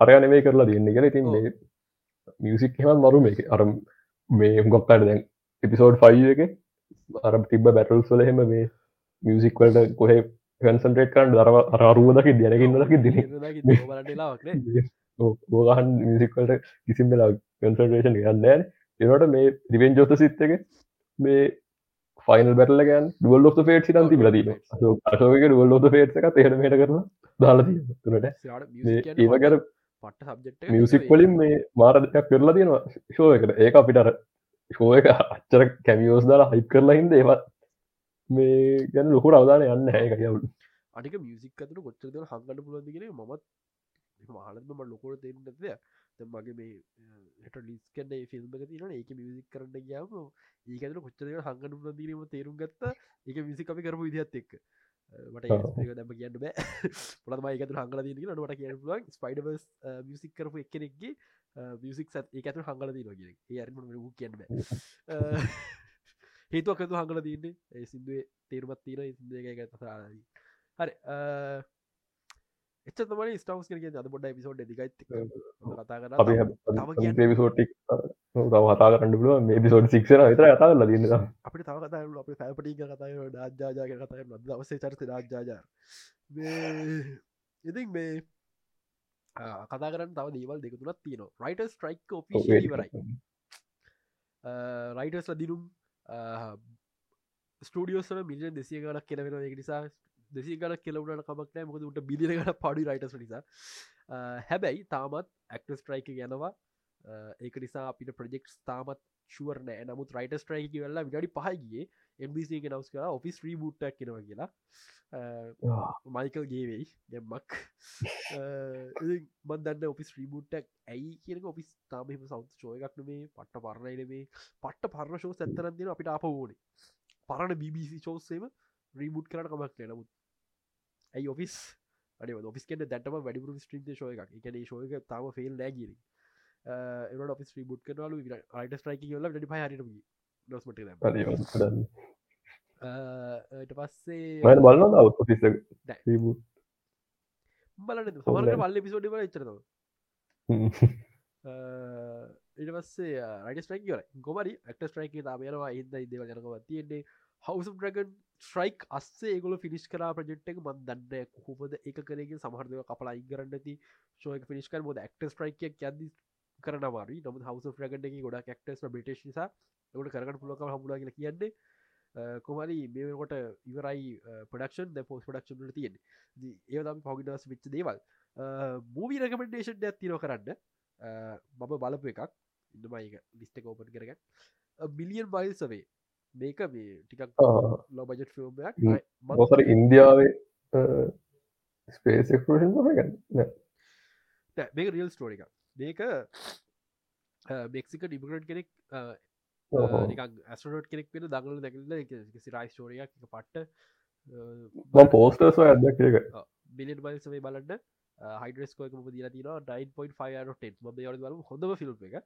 අරය නෙවේ කරලා දෙන්නේ කියලා. ඉතින් මේ මියසික් හෙම මරු මේ අර මේ ගොක්කට දැන් එපිසෝඩ් ෆයි එක අර තිබ බැටල් සොල හෙම මේ මියසික් වලට කොහෙ කන්සන්ට්‍රේට් කරන්න දරව අරුව දකි දැනකින්න දකි දින ඕගහන් මිසික්වලට කිසිම් වෙලා කන්සන්ට්‍රේෂන් ගන්න එනට මේ රිවෙන් ජෝත සිත් එක මේ ෆයිනල් බැටල ගන් ඩුවල් ලො පේට සිතන් තිබල දීම අශෝක ඩුවල් ලො පේට් එක තේර මට කරන දාලා තුනට ඒවගර පට සබ්ෙක්් මියසික් වලින් මේ මාර දෙයක් කරලා තියෙනවා ශෝ එකට ඒක අපිට අර ශෝ එක අච්චර කැමියෝස් දාලා හයිප් කරලා හිද ඒවත් මේ ගැන ලොකුට අවදාන යන්න හැ යවුල් අනික මියසික් අතුර කොච්චරද හංගට පුලන්දිගෙන මත් මහලම ලොකොට තේරනද මගේ මේ ට ලිස් කන්න ෆිල්ම් එක තින ඒක මියසික් කරන්න ගයාම ඒකතර කොච්චර හංගට පුලදීම තේරුම් ගත්ත. ඒක මිසි අපි කරපු විදිහත් එක් මට දැම කියන්න බෑ. පොළම එකතු හංගල දී නට කිය පුලන් ස්පයිඩබස් මියසික් කරපු එක්කෙනෙක්ගේ මියසික් සත් ඇතු හංගල දී නොගෙන ඒ කියන්න හේතුවකතු හංගල දන්නේ ඒ සිින්දුවේ තේරුමත් තීර සිින්දක ඇතසාදී හරි. එච්ච තමයි ස්ටවස් කරගේ අද පොඩ පිසෝඩ් දිගයි කතා කර. පිසෝට්ටික් තව හතා කරන්න පුලුව මේ පිසෝඩ් සික්ෂන විතර කතා කරලා දන්න අපි තව කතා අප පැපටි කතය ඩාජාජය කතය ද අවසේ චරිත රාජාජා ඉතින් මේ කතා කරන්න තව දේවල් දෙකතුනත් තියන රයිට ස්ට්‍රයික් ඔපිවරයි රයිටස් ලදිනුම් ස්ටඩියෝසන මිලියන් දෙසිය ගලක් කෙලවෙන එක නිසා දෙසි ගල කෙලවුණට කමක්නෑ මොකද උට බිලිකට පඩි රයිටස් නිසා. හැබැයි තාමත් ඇක්ට ස්ට්‍රයික යනවා ඒක නිසා අපිට ප්‍රජෙක්් තාමත් ශුවරන නමුත් රයිට ස්ට්‍රයික වෙල්ලා විඩි පහයිගේ එම්බිසි නවස් කර ඔෆිස් ්‍රී බුට්ටක් කෙනව කියලා. මයිකල් ගේවෙයි ගැම්මක්. බන්දන්න ඔපිස් ්‍රීබුට්ටක් ඇයි කියන ඔපිස් තාමම සෞ ෝයකක්න මේ පට්ට පරණයින මේ පට්ට පරණශෝ සැත්තරන්දින අපිට අප ඕනේ. පරණ BBC චෝස්සේම රීබුට් කරන කමක් නමුත් ඇයි ඔෆිස් ඔෆිස් කෙන දැටම වැඩිපුර ස්ට්‍රීම් ශෝය එකක්. එකන ශෝයක තාම ෆෙල් නෑගිරි එනට ඔෆිස් ්‍රී බුට් කරනලු අයිට ස්ට්‍රයික ල ඩි පහරට නොස්මට ට පස්සේ බලන්න ඔෆිස් බලන්න සමරට පල්ල පිසෝඩි වල එච්චරව ඉට පස්සේ රයිට ස්ට්‍රයික ගොමරි ක්ට ස්ට්‍රයික තාමයනවා ඉද ඉදව ජනකව තියෙන්නේ. හවස ්‍රගන් ස්ට්‍රයික් අස්සේ ගොල ෆිනිස් කර ප්‍රජෙට් එක. මන් දන්න කොහොමද එක කරගේ සමහරදව කපලා ඉගරන්න ති ශෝක ෆිනිස්කර මොද ක්ට ස්ට්‍රයික ඇද කරනවාරි නම හවස ්‍රගට ගොඩ ක්ටස් බිටේශ නිසා ට කරගන්න පුලක හමුලා කියල කියන්නේ. කොමරි මේකොට ඉවරයි පඩක්ෂන් ද පෝස් පඩක්ෂන් තියෙන ඒදම් පොගිදස් විච්ච දේවල්. මූවී රකමෙන්ඩේෂන් ඇතිනව කරන්න. මම බලපු එකක්. ඉන්නමයික ලිස්ට කෝපන් කරගන්න. බිලියන් බයිල් සවේ මේක මේ ටිකක් ලෝ බජට් ෆිල්ම්යක් මොසර ඉන්දියාවේ ගන්න මේක රියල් ස්ටෝරික මේක මෙක්සික ඩිමගට කෙනෙක් ඇස්ටරෝට් කෙනෙක් වෙන දඟල දැකල සිරයි ස්ටෝරියක් පට්ට පෝස්ටර්ස් ඇද බිලියන් බයිල්සවේ බලන්න හයිඩස්කෝක දිලා තින 9.5 ම ල හොඳම ෆිල්ම් එක.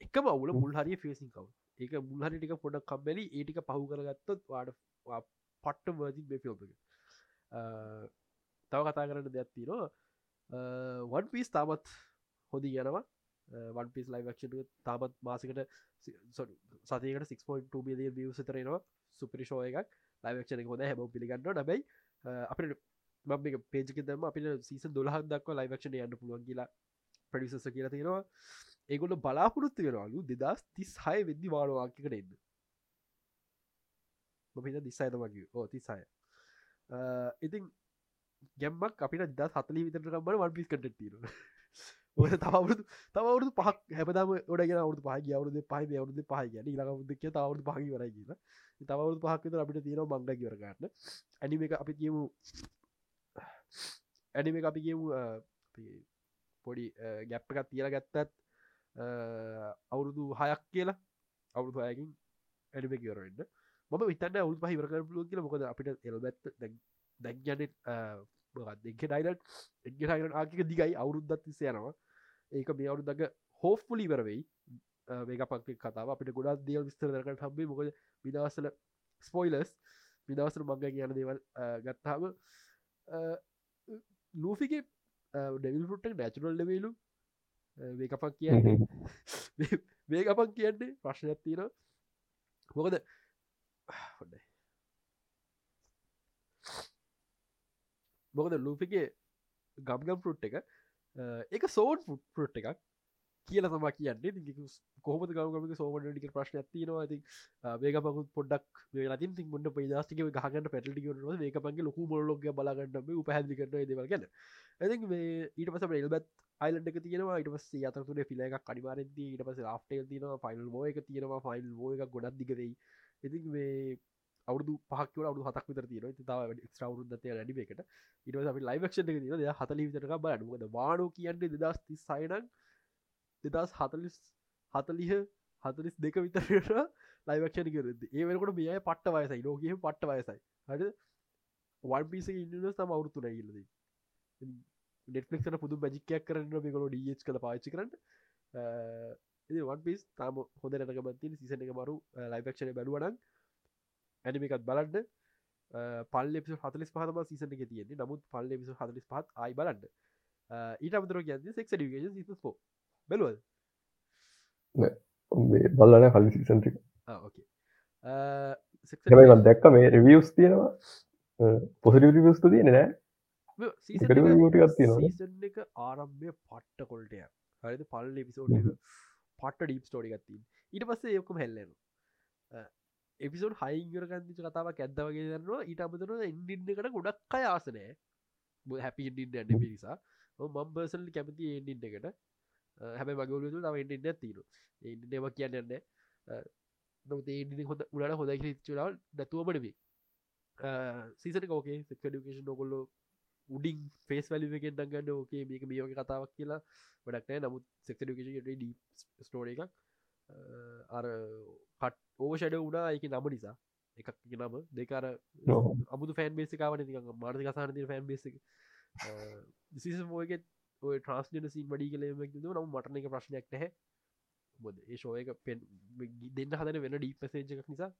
එකම අවුල මුල් හරිය ෆේසින් කව් ඒක මුල්හරි ටික පොඩ කම්බැලි ඒටික පහු කරගත්තොත් වාඩ පට්ට වර්ජින් බේ ෆිල්ම් තව කතා කරන්න දෙයක් තිනවා වන් පිස් තාමත් හොදි යනවා. වන් පිස් ලයිවක්ෂ තාමත් මාසකට සතයකට 6.2 බිලිය විය සතරෙනවා සුපරිශෝය එකක්. ලයිවක්ෂණ හොද හැම පිළිගන්න ඩබයි අපට මම පේජක දම අපිට සීස දොලහක් දක්ව ලයිවක්ෂණ යන්න පුළුවන් කියලා ප්‍රඩිසස කියලා තියෙනවා. ඒගොල බලාපොරොත්තු වෙනවාලු දෙදස් තිස් හය වෙද්දි වාලවාක්‍යකට එන්න. මොපිට දිස්සයිත වගේ ඕ තිසාය ඉතින් ගැම්මක් අපිට දස් හතලි විතර කම්බල වන් පිස් කට තිර ඔය තවරුදු තවරුදු පහක් හැපතම ඔඩගෙන අවුදු පහ අවුද පහ අවුද පහ ගැන ලඟමුදක තවරුදු පහහි වර කියලා. තවරුදු පහක්ත අපිට තියෙන බංග කිවරගන්න ඇනිම එක අපි කියමු ඇනිම එක අපි කියමු පොඩි ගැප්ප එකත් තියල ගත්තත් අවුරුදු හයක් කියලා. අවුරුදු හයකින් ඇනිම කියවරන්න ම විතන්න අවුල් පහි වරකර පුලුව කියල. මොකද අපිට එල්බැත් දැක්ජනෙත් දෙක ඩයිලට එක් ටයිලට ආකික දිගයි අවුරුද්දත් තිසයනවා ඒක මේ අවුරුද්දක හෝෆ්පුලි වරවෙයි මේක පක්ේ කතාව. අපිට ගොඩක් දේවල් විස්තර දරකට හම්බේ මොකද විදවසල ස්පොයිලස් විදවසර මංග කියන දේවල් ගත්තාම ලූෆිගේ ඩෙවිල් රුට්ට නැචුරල් ලවෙලු වේකපක් කියන්නේ. වේකපක් කියන්නේ ප්‍රශ්නයක් තියෙන මොකද හොඩයි මොකද ලූපිගේ ගම්ගම් ෆෘට් එක එක සෝන් ෆෘට් එකක් කියල තම කියන්නේ. කොහම ගමක සෝමටික ප්‍රශ්න ඇතිනවා ඇති වේගපකුත් පොඩක් ලතින් ති මුට පදස්ටික ගහගන්න පැටලි ඒකපගේ ලොකු මොලොග බලාගන්න පැහදි කරන දෙවල්ගන්න ඇති ඊට පස එල්බත් අයිලට එක තියෙනවා. ඉට පස් අතරතුර ෆිල එක කඩිමාරද ඊට පස ආෆ්ටේල් තින ෆයිල් ෝ එක තියෙනවා. ෆයිල් ෝ එක ගොඩක් දිගදයි ඉති මේ අවුදු පහක් අවු හතක් විතර තියෙන තාව ක්ස්ටවරුද්දය ලඩිබෙකට ඉට අපි ලයිවක්ෂ එක තින හතලි විතරක බලන්නකද වානෝ කියන්නේ දෙදස් ති සයිනක් දෙදස් හතලිස් හතලිහ හතලිස් දෙක විතරට ලයිවක්ෂණ කරද ඒ වෙනකොට මේ පට්ට වයසයි. ලෝකහ පට්ට වයසයි. හට වන් පිස ඉන්න තම අවුරුතුන ඉල්ලද නෙට්ලික්න පුදු මජිකයක් කරන්න මේකොල ඩියච් කළ පාචි කරන්න. වන් පිස් තාම හොඳ නකමති සිසන එක මරු ලයිවක්ෂණ බැලුවනක් ඇනිමිකත් බලන්න. පල් එපි හතලිස් පහම සිසන එක තියෙන්නේ. නමුත් පල් එපිසු හතලිස් පහත් අයි බලන්න. ඊට අමතර කියන්න සෙක් ඩිකේෂන් සිස්පෝ බැලුවල් බල්ලන කලි සිසන්ටි ඕකේ දැක්ක මේ රිවියස් තියෙනවා. පොසිටි රිවියස්තු තියෙන නෑ. එක ආරම්භය පට්ට කොල්ටය හරිද? පල් එපිසෝඩ් එක පට්ට ඩීප් ස්ටෝඩි ගත්තින් ඊට පස්සේ යොකම හෙල්ලෙන එපිසෝඩ් හයිගරගන්දිච කතාවක් ඇදවගේ දන්නවා. ඊට අමතර ඉන්ඩින්නකට ගොඩක් අය ආසනෑ හැපි ඉන්ඩින්න ඇඩ පිරිසා මම් බර්සල් කැමති එන්ඩින්න එකට. හැබ මගලු තම ඉන්න ඇතින එන්නම කියන්න නො. හොඳ උලට හොඳ චලාල් නැතුවමටබේ සීසන කෝකේ සෙක්ඩිකේෂන් නොකොල්ලො උඩින් ෆේස් වැලිවෙගෙන් දගන්න ඕකේ මේක මියෝක කතාවක් කියලා වැඩක්නෑ නමුත් සෙක්ඩිකේෂන් ඩ ස්ටෝර එකක්. අර කට ඕෂඩ වුණා එක නම නිසා. එකක් නම. දෙකාර අමුතු ෆෑන් බේසිකාවන මාර්ධ කසානති ෆෑන් බේසි සිසමෝගෙත් ඔය ට්‍රස්ජන සින් වඩි කලේමක් ද නම් මටන එක ප්‍රශ්නයක් නැහැ. බොද ඒ ශෝයක පෙන් දෙන්න හදන වෙන ඩීපසේජක් නිසා.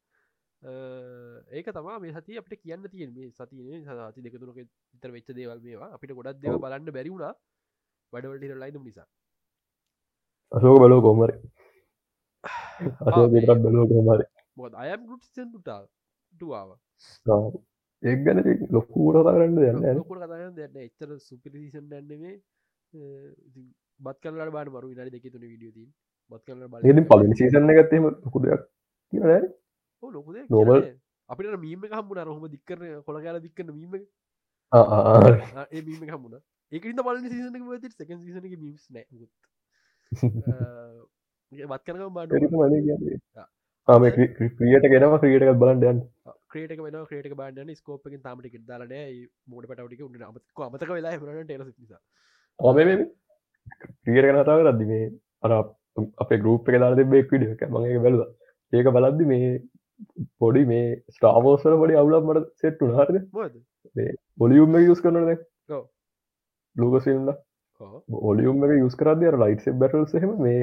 ඒක තමා මේ සති අපට කියන්න තියෙන මේ සතියන සති දෙකතුරක ඉතර වෙච්ච දේවල් මේවා. අපිට ගොඩක් දෙව බලන්න බැරිවුණා වැඩවලට ලයිදම නිසා. අසෝක බලෝ කෝමර අසෝක බලෝ කෝමර මොද අයම් ගුට්ටා ටුවාව ඒ ගැන ලොක්කූර කරන්න කතාන්න දෙන්න එච්චර සුපිරිසිෂන් දැන්නෙේ බත් කලට බාට මරු විනාඩි දෙක තුන විඩියෝතින් බත් කල බල පලින් සීසන්න ගත්තේම ලොකුදයක් කියන ලොකුද නොබල් අපිට මීම හම්බුන රහම දික්කරන කොළ කාල දික්කන මීම ඒ මීම හම්බුණ ඒකට බල සීසන ති සක සීසන මීස් නෑ බත් කරන බාඩ ක්‍රියට ගෙනම ක්‍රියට බලන්ඩයන් ක්‍රේට වෙන ක්‍රේට බාඩන ස්කෝපකින් තාමට දාලන මෝඩ පටවට උන්න අමතක අමතක වෙලා හරට ඕම ක්‍රියට කනතාව රද්දි මේ අර අපේ ගරුප් එක දාලා දෙබෙක් විඩිය මගේ බැලවා ඒක බලද්දි මේ පොඩි මේ ස්ටාවෝසල පොඩි අවුලක් මට සෙට්ටු හරිද බොලියුම් යුස් කරනද ලූකසිල්ල ඔලියුම් එක යුස් කරද ලයිට් බැටල් සහෙම මේ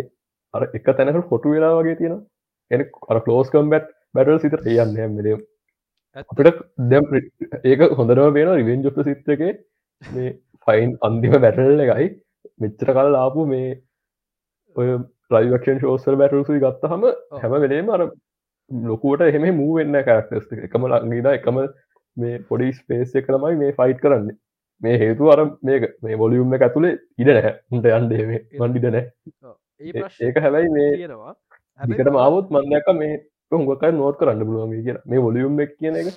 අර එක තැනක කොටු වෙලා වගේ තියෙන එන අර කලෝස් කම්බැට් බැටල් සිත යන්න මෙලම් අපට දැම් ඒක හොඳරම පේන රිවෙන් ජොප්ට සිත්ත එක මේ ෆයින් අන්තිම බැටල් එකයි. මෙච්චර කල් ආපු මේ ඔය ප්‍රයිවක්ෂන් ශෝසල් බැටල්සුයි ගත්ත හම හැම වෙලේම අර ලොකුවට එහෙම මූ වෙන්න කරක්ටස් එකම ලංගීද එකම මේ පොඩි ස්පේස් එක ළමයි මේ ෆයිට් කරන්නේ. මේ හේතු අර මේ බොලියුම් එක ඇතුළේ ඉඩ නැහැ. උන්ට යන්ඩේ මේ වන්ඩිඩ නෑ ඒක හැබැයි මේ දිකට මාවත් මන්දක මේ හොඟකයි නෝට කරන්න පුළුවන් කිය මේ බොලියුම් එක කියන එක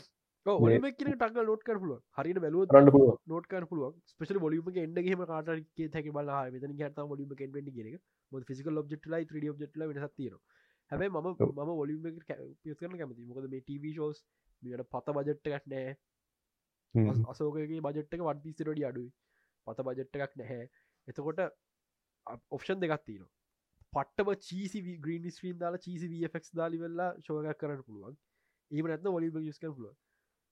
ටක් නොට කර පුල හරිට බැලුව රන්න පුළුව නොට කර පුළුව ස්පෙශල බොලිම එන්නගේම කාටගේ හැකි බල මෙතන හත බොලිම කෙන්ට ගෙන ම ෆිසික ඔබ්ෙට්ලයි 3 ඔබ්ෙට්ල වෙනසතින හැබයි ම ම ොලිම පියස් කරන කැමති මොකද මේ ටව ෝස් මට පත බජට්ට එකක් නෑ අසෝකගේ බජට්ක වන් පිසිරඩි අඩුයි. පත බජට්ට එකක් නැහැ. එතකොට ඔප්ෂන් දෙගත් තියෙන පට්ටම චීසි ග්‍රීන් ස්ක්‍රීන් දාලා චීසි ෆක් දාලි වෙල්ලා ශෝගයක් කරන්න පුළුවන්. ඒම නැත්න ොලිම යස් කර පුළුව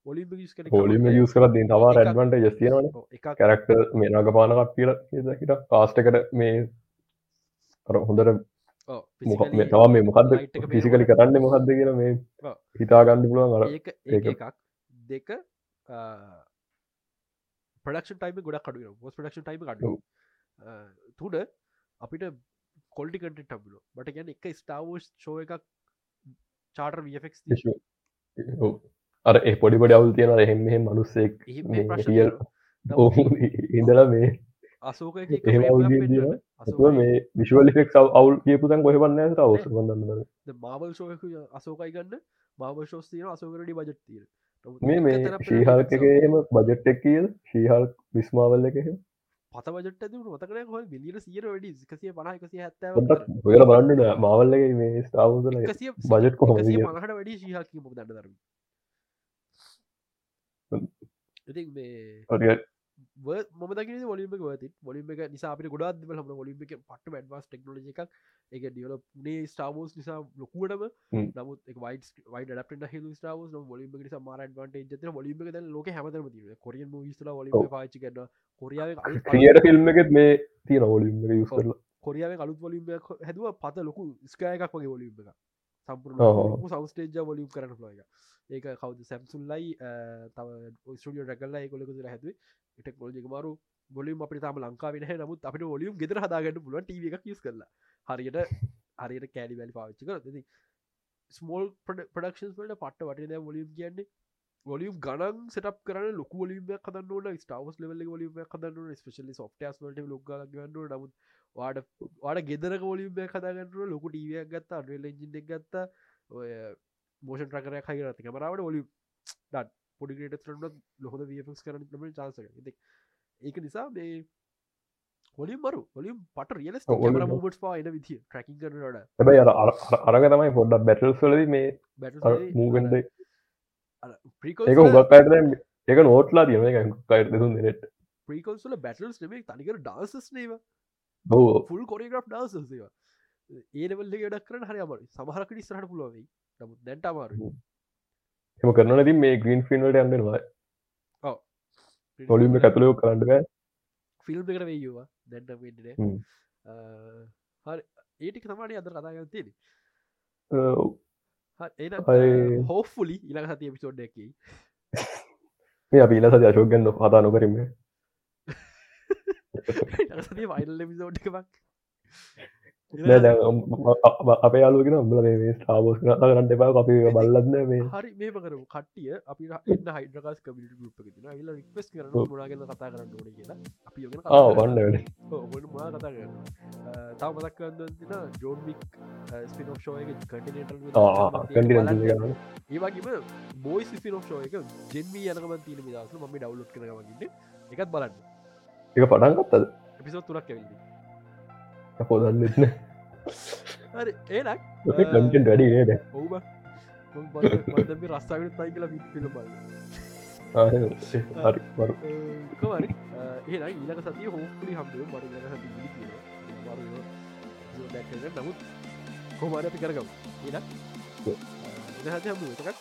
පොලිම යස් කර දී තවා රැඩ්වන්ට ජස්තියනන කැරක්ට මේ නග පානකත් කියල හිට කාස්ටකට මේ හොඳට තවා මේ මොකක්ද පිසිකලි කරන්න මොකක්ද කියන මේ හිතාගන්න පුළුවන් අර එකක්. දෙක ප්‍රඩක්ෂන් ටයිම ගොඩක් කඩු ොස් ප්‍රඩක්ෂන් ටයිම කඩු තුඩ අපිට කොල්ටිකට ටබල බට ගැන එක ස්ටාවෝස් ෂෝ එකක් චාටර් වෆෙක් අර ඒ පොඩි පොඩි අවුල් තියෙන එහෙම මෙහෙම මනුස්සෙක් ඉඳලා මේ අසෝක මේ විශවල් ෆෙක් අවුල් කියපුතන් කොහෙබන්න අවස බඳන්න මාවල් ශෝක අසෝකයි ගන්න මාව ශෝස්තියන අසෝකරඩි බජත් තිීර මේ මේ ශීහල්කගේම බජට් එක් කියල් ශීහල් විස්මාවල්ල එකහ පත බජට මතකන හො විලිට සියර වැඩි? කසිය පනහකසිය හැත්ත ඔයල බලන්නන මාවල්ලගේ මේ ස්ථාවල බජට් කොහ පනහට වැඩි ශීහකි මො දන්න දරම මොම දක ොලිම ති ොලිම එක නිසාපි ගොඩත් හම ොලිම එක පට ඩවස් ටෙක්නෝජ එකක්. එක ඩියල නේ ස්ටාවෝස් නිසා ලොකුවටම. නමුත් වයි වයි ඩට හ ස්ටාවස් ොලිම නිසා මාර ඩට ජත ොලිම ද ලෝක හැමතම ති කොරිය ල ොලිම පාචි කන්න කොරියාව ක්‍රියට ෆිල්ම් එකත් මේ තියෙන ොලිම යස් කරලා. කොරියාව අලුත් ොලිම හැදුව පත ලොකු ස්කයකක් වගේ ොලිම එක සම්පුර සවස්ටේජ ොලිම් කරන ලෝක ඒක කවද? සැම්සුල්ලයි තව ස්ටිය රැකල්ලා කොලක හැද ටෙක්නෝජික මාරු ගොලින් අපට තම ලංකා වෙන නමුත් අපට ොලියම් ගෙදර හදාගන්න පුළුව ටව එක කිස් කරලා. හරියට හරියට කෑඩි වැලි පාච්චි කර ස්මෝල් ප්‍රඩක්ෂන් වලට පට්ට වටන ොලියම් කියන්නේ ගොලියම් ගනන් සටප් කරන ලොක ොලිම කදන්න ස්ටාවස් ලෙවල ොලිම කදන්න ස්පේලි සොෆ්ටස් වලට ලොක් ගන්න නමුත් වාඩ වාඩ ගෙදර ගොලිම කදාගන්න ලොක ටීවයක් ගත්ත අඩුවල එජින්ක් ගත්ත. ඔය මෝෂන් ට්‍රකරය හයි රති කමරාවට ඔලි ඩත් පොඩිගට තරට ලොහොද වෆක් කරන ලම චාසක ඒක නිසා මේ හොලින් මරු හොලින් පට රියල මට පා එන විදිිය. ට්‍රකින් කරනට හැබයි අරග තමයි පොඩ්ඩක් බැටල් සලද මේ මූගෙන්ද ඒක හුගක් අයට ඒක නෝට්ලා එක කයට දෙසුන් දෙනෙට ප්‍රීකොල්සල බැටල්ස් නෙමේ තනිකර ඩාසස් නේව ෆුල් කොරිග්‍ර් ඩාසසේවා ඒනවල්ල ඩක් කරන හරි අමර සමහරකට ස්රහට පුළුවයි නමුත් දැන්ට අමාරු එම කරන ති මේ ග්‍රීන් ෆිල්ට අන්නවා ඔලිම කතුලයෝ කරන්නක ෆිල්ම් එකට වේයවා දැන්ට හරි. ඒටික තමාට අදර කතාග තියෙන ඒ හෝෆලි ඉලක සති පිසෝඩ් එකකි මේ අපි ඉලස අශෝගන්න පතා නොකරම වයිල් පිසෝඩ් එකක් අප යාලුගෙන උඹල මේ ස්ථාවෝස් කරන්න එපා අපි බල්ලන්න මේ. හරි මේ කරු කටිය අපි එන්න හයිඩ්‍රකාස් කමිට ගුප් තින ල රික්ස් කරන මුණගෙන කතා කරන්න ඕන කියලා. අපි වන්න මා කතා කරන්න තාව මතක් කරන්න තින ජෝන්මික් ස්පිනෝ ෂෝය කටිනට ඒවාගේම බෝයි ස්පිනෝ ෂෝය එක ජෙන්මී යනකම තින දස ම ඩවලෝඩ් කරගන්නට එකත් බලන්න. එක පටන්ගත්තද පිසෝ තුරක් ඇවිල්දී පොදන්නෙත්න ඒනක් කටෙන් වැඩි නේද? ඔවබ රස්සාාවට තයි කියලා පිල බල ඒ ඊලක සතිය හෝපලි හම්බේ සති නමුත් කොමාර අපි කරගම්. හත හම්බ එකත්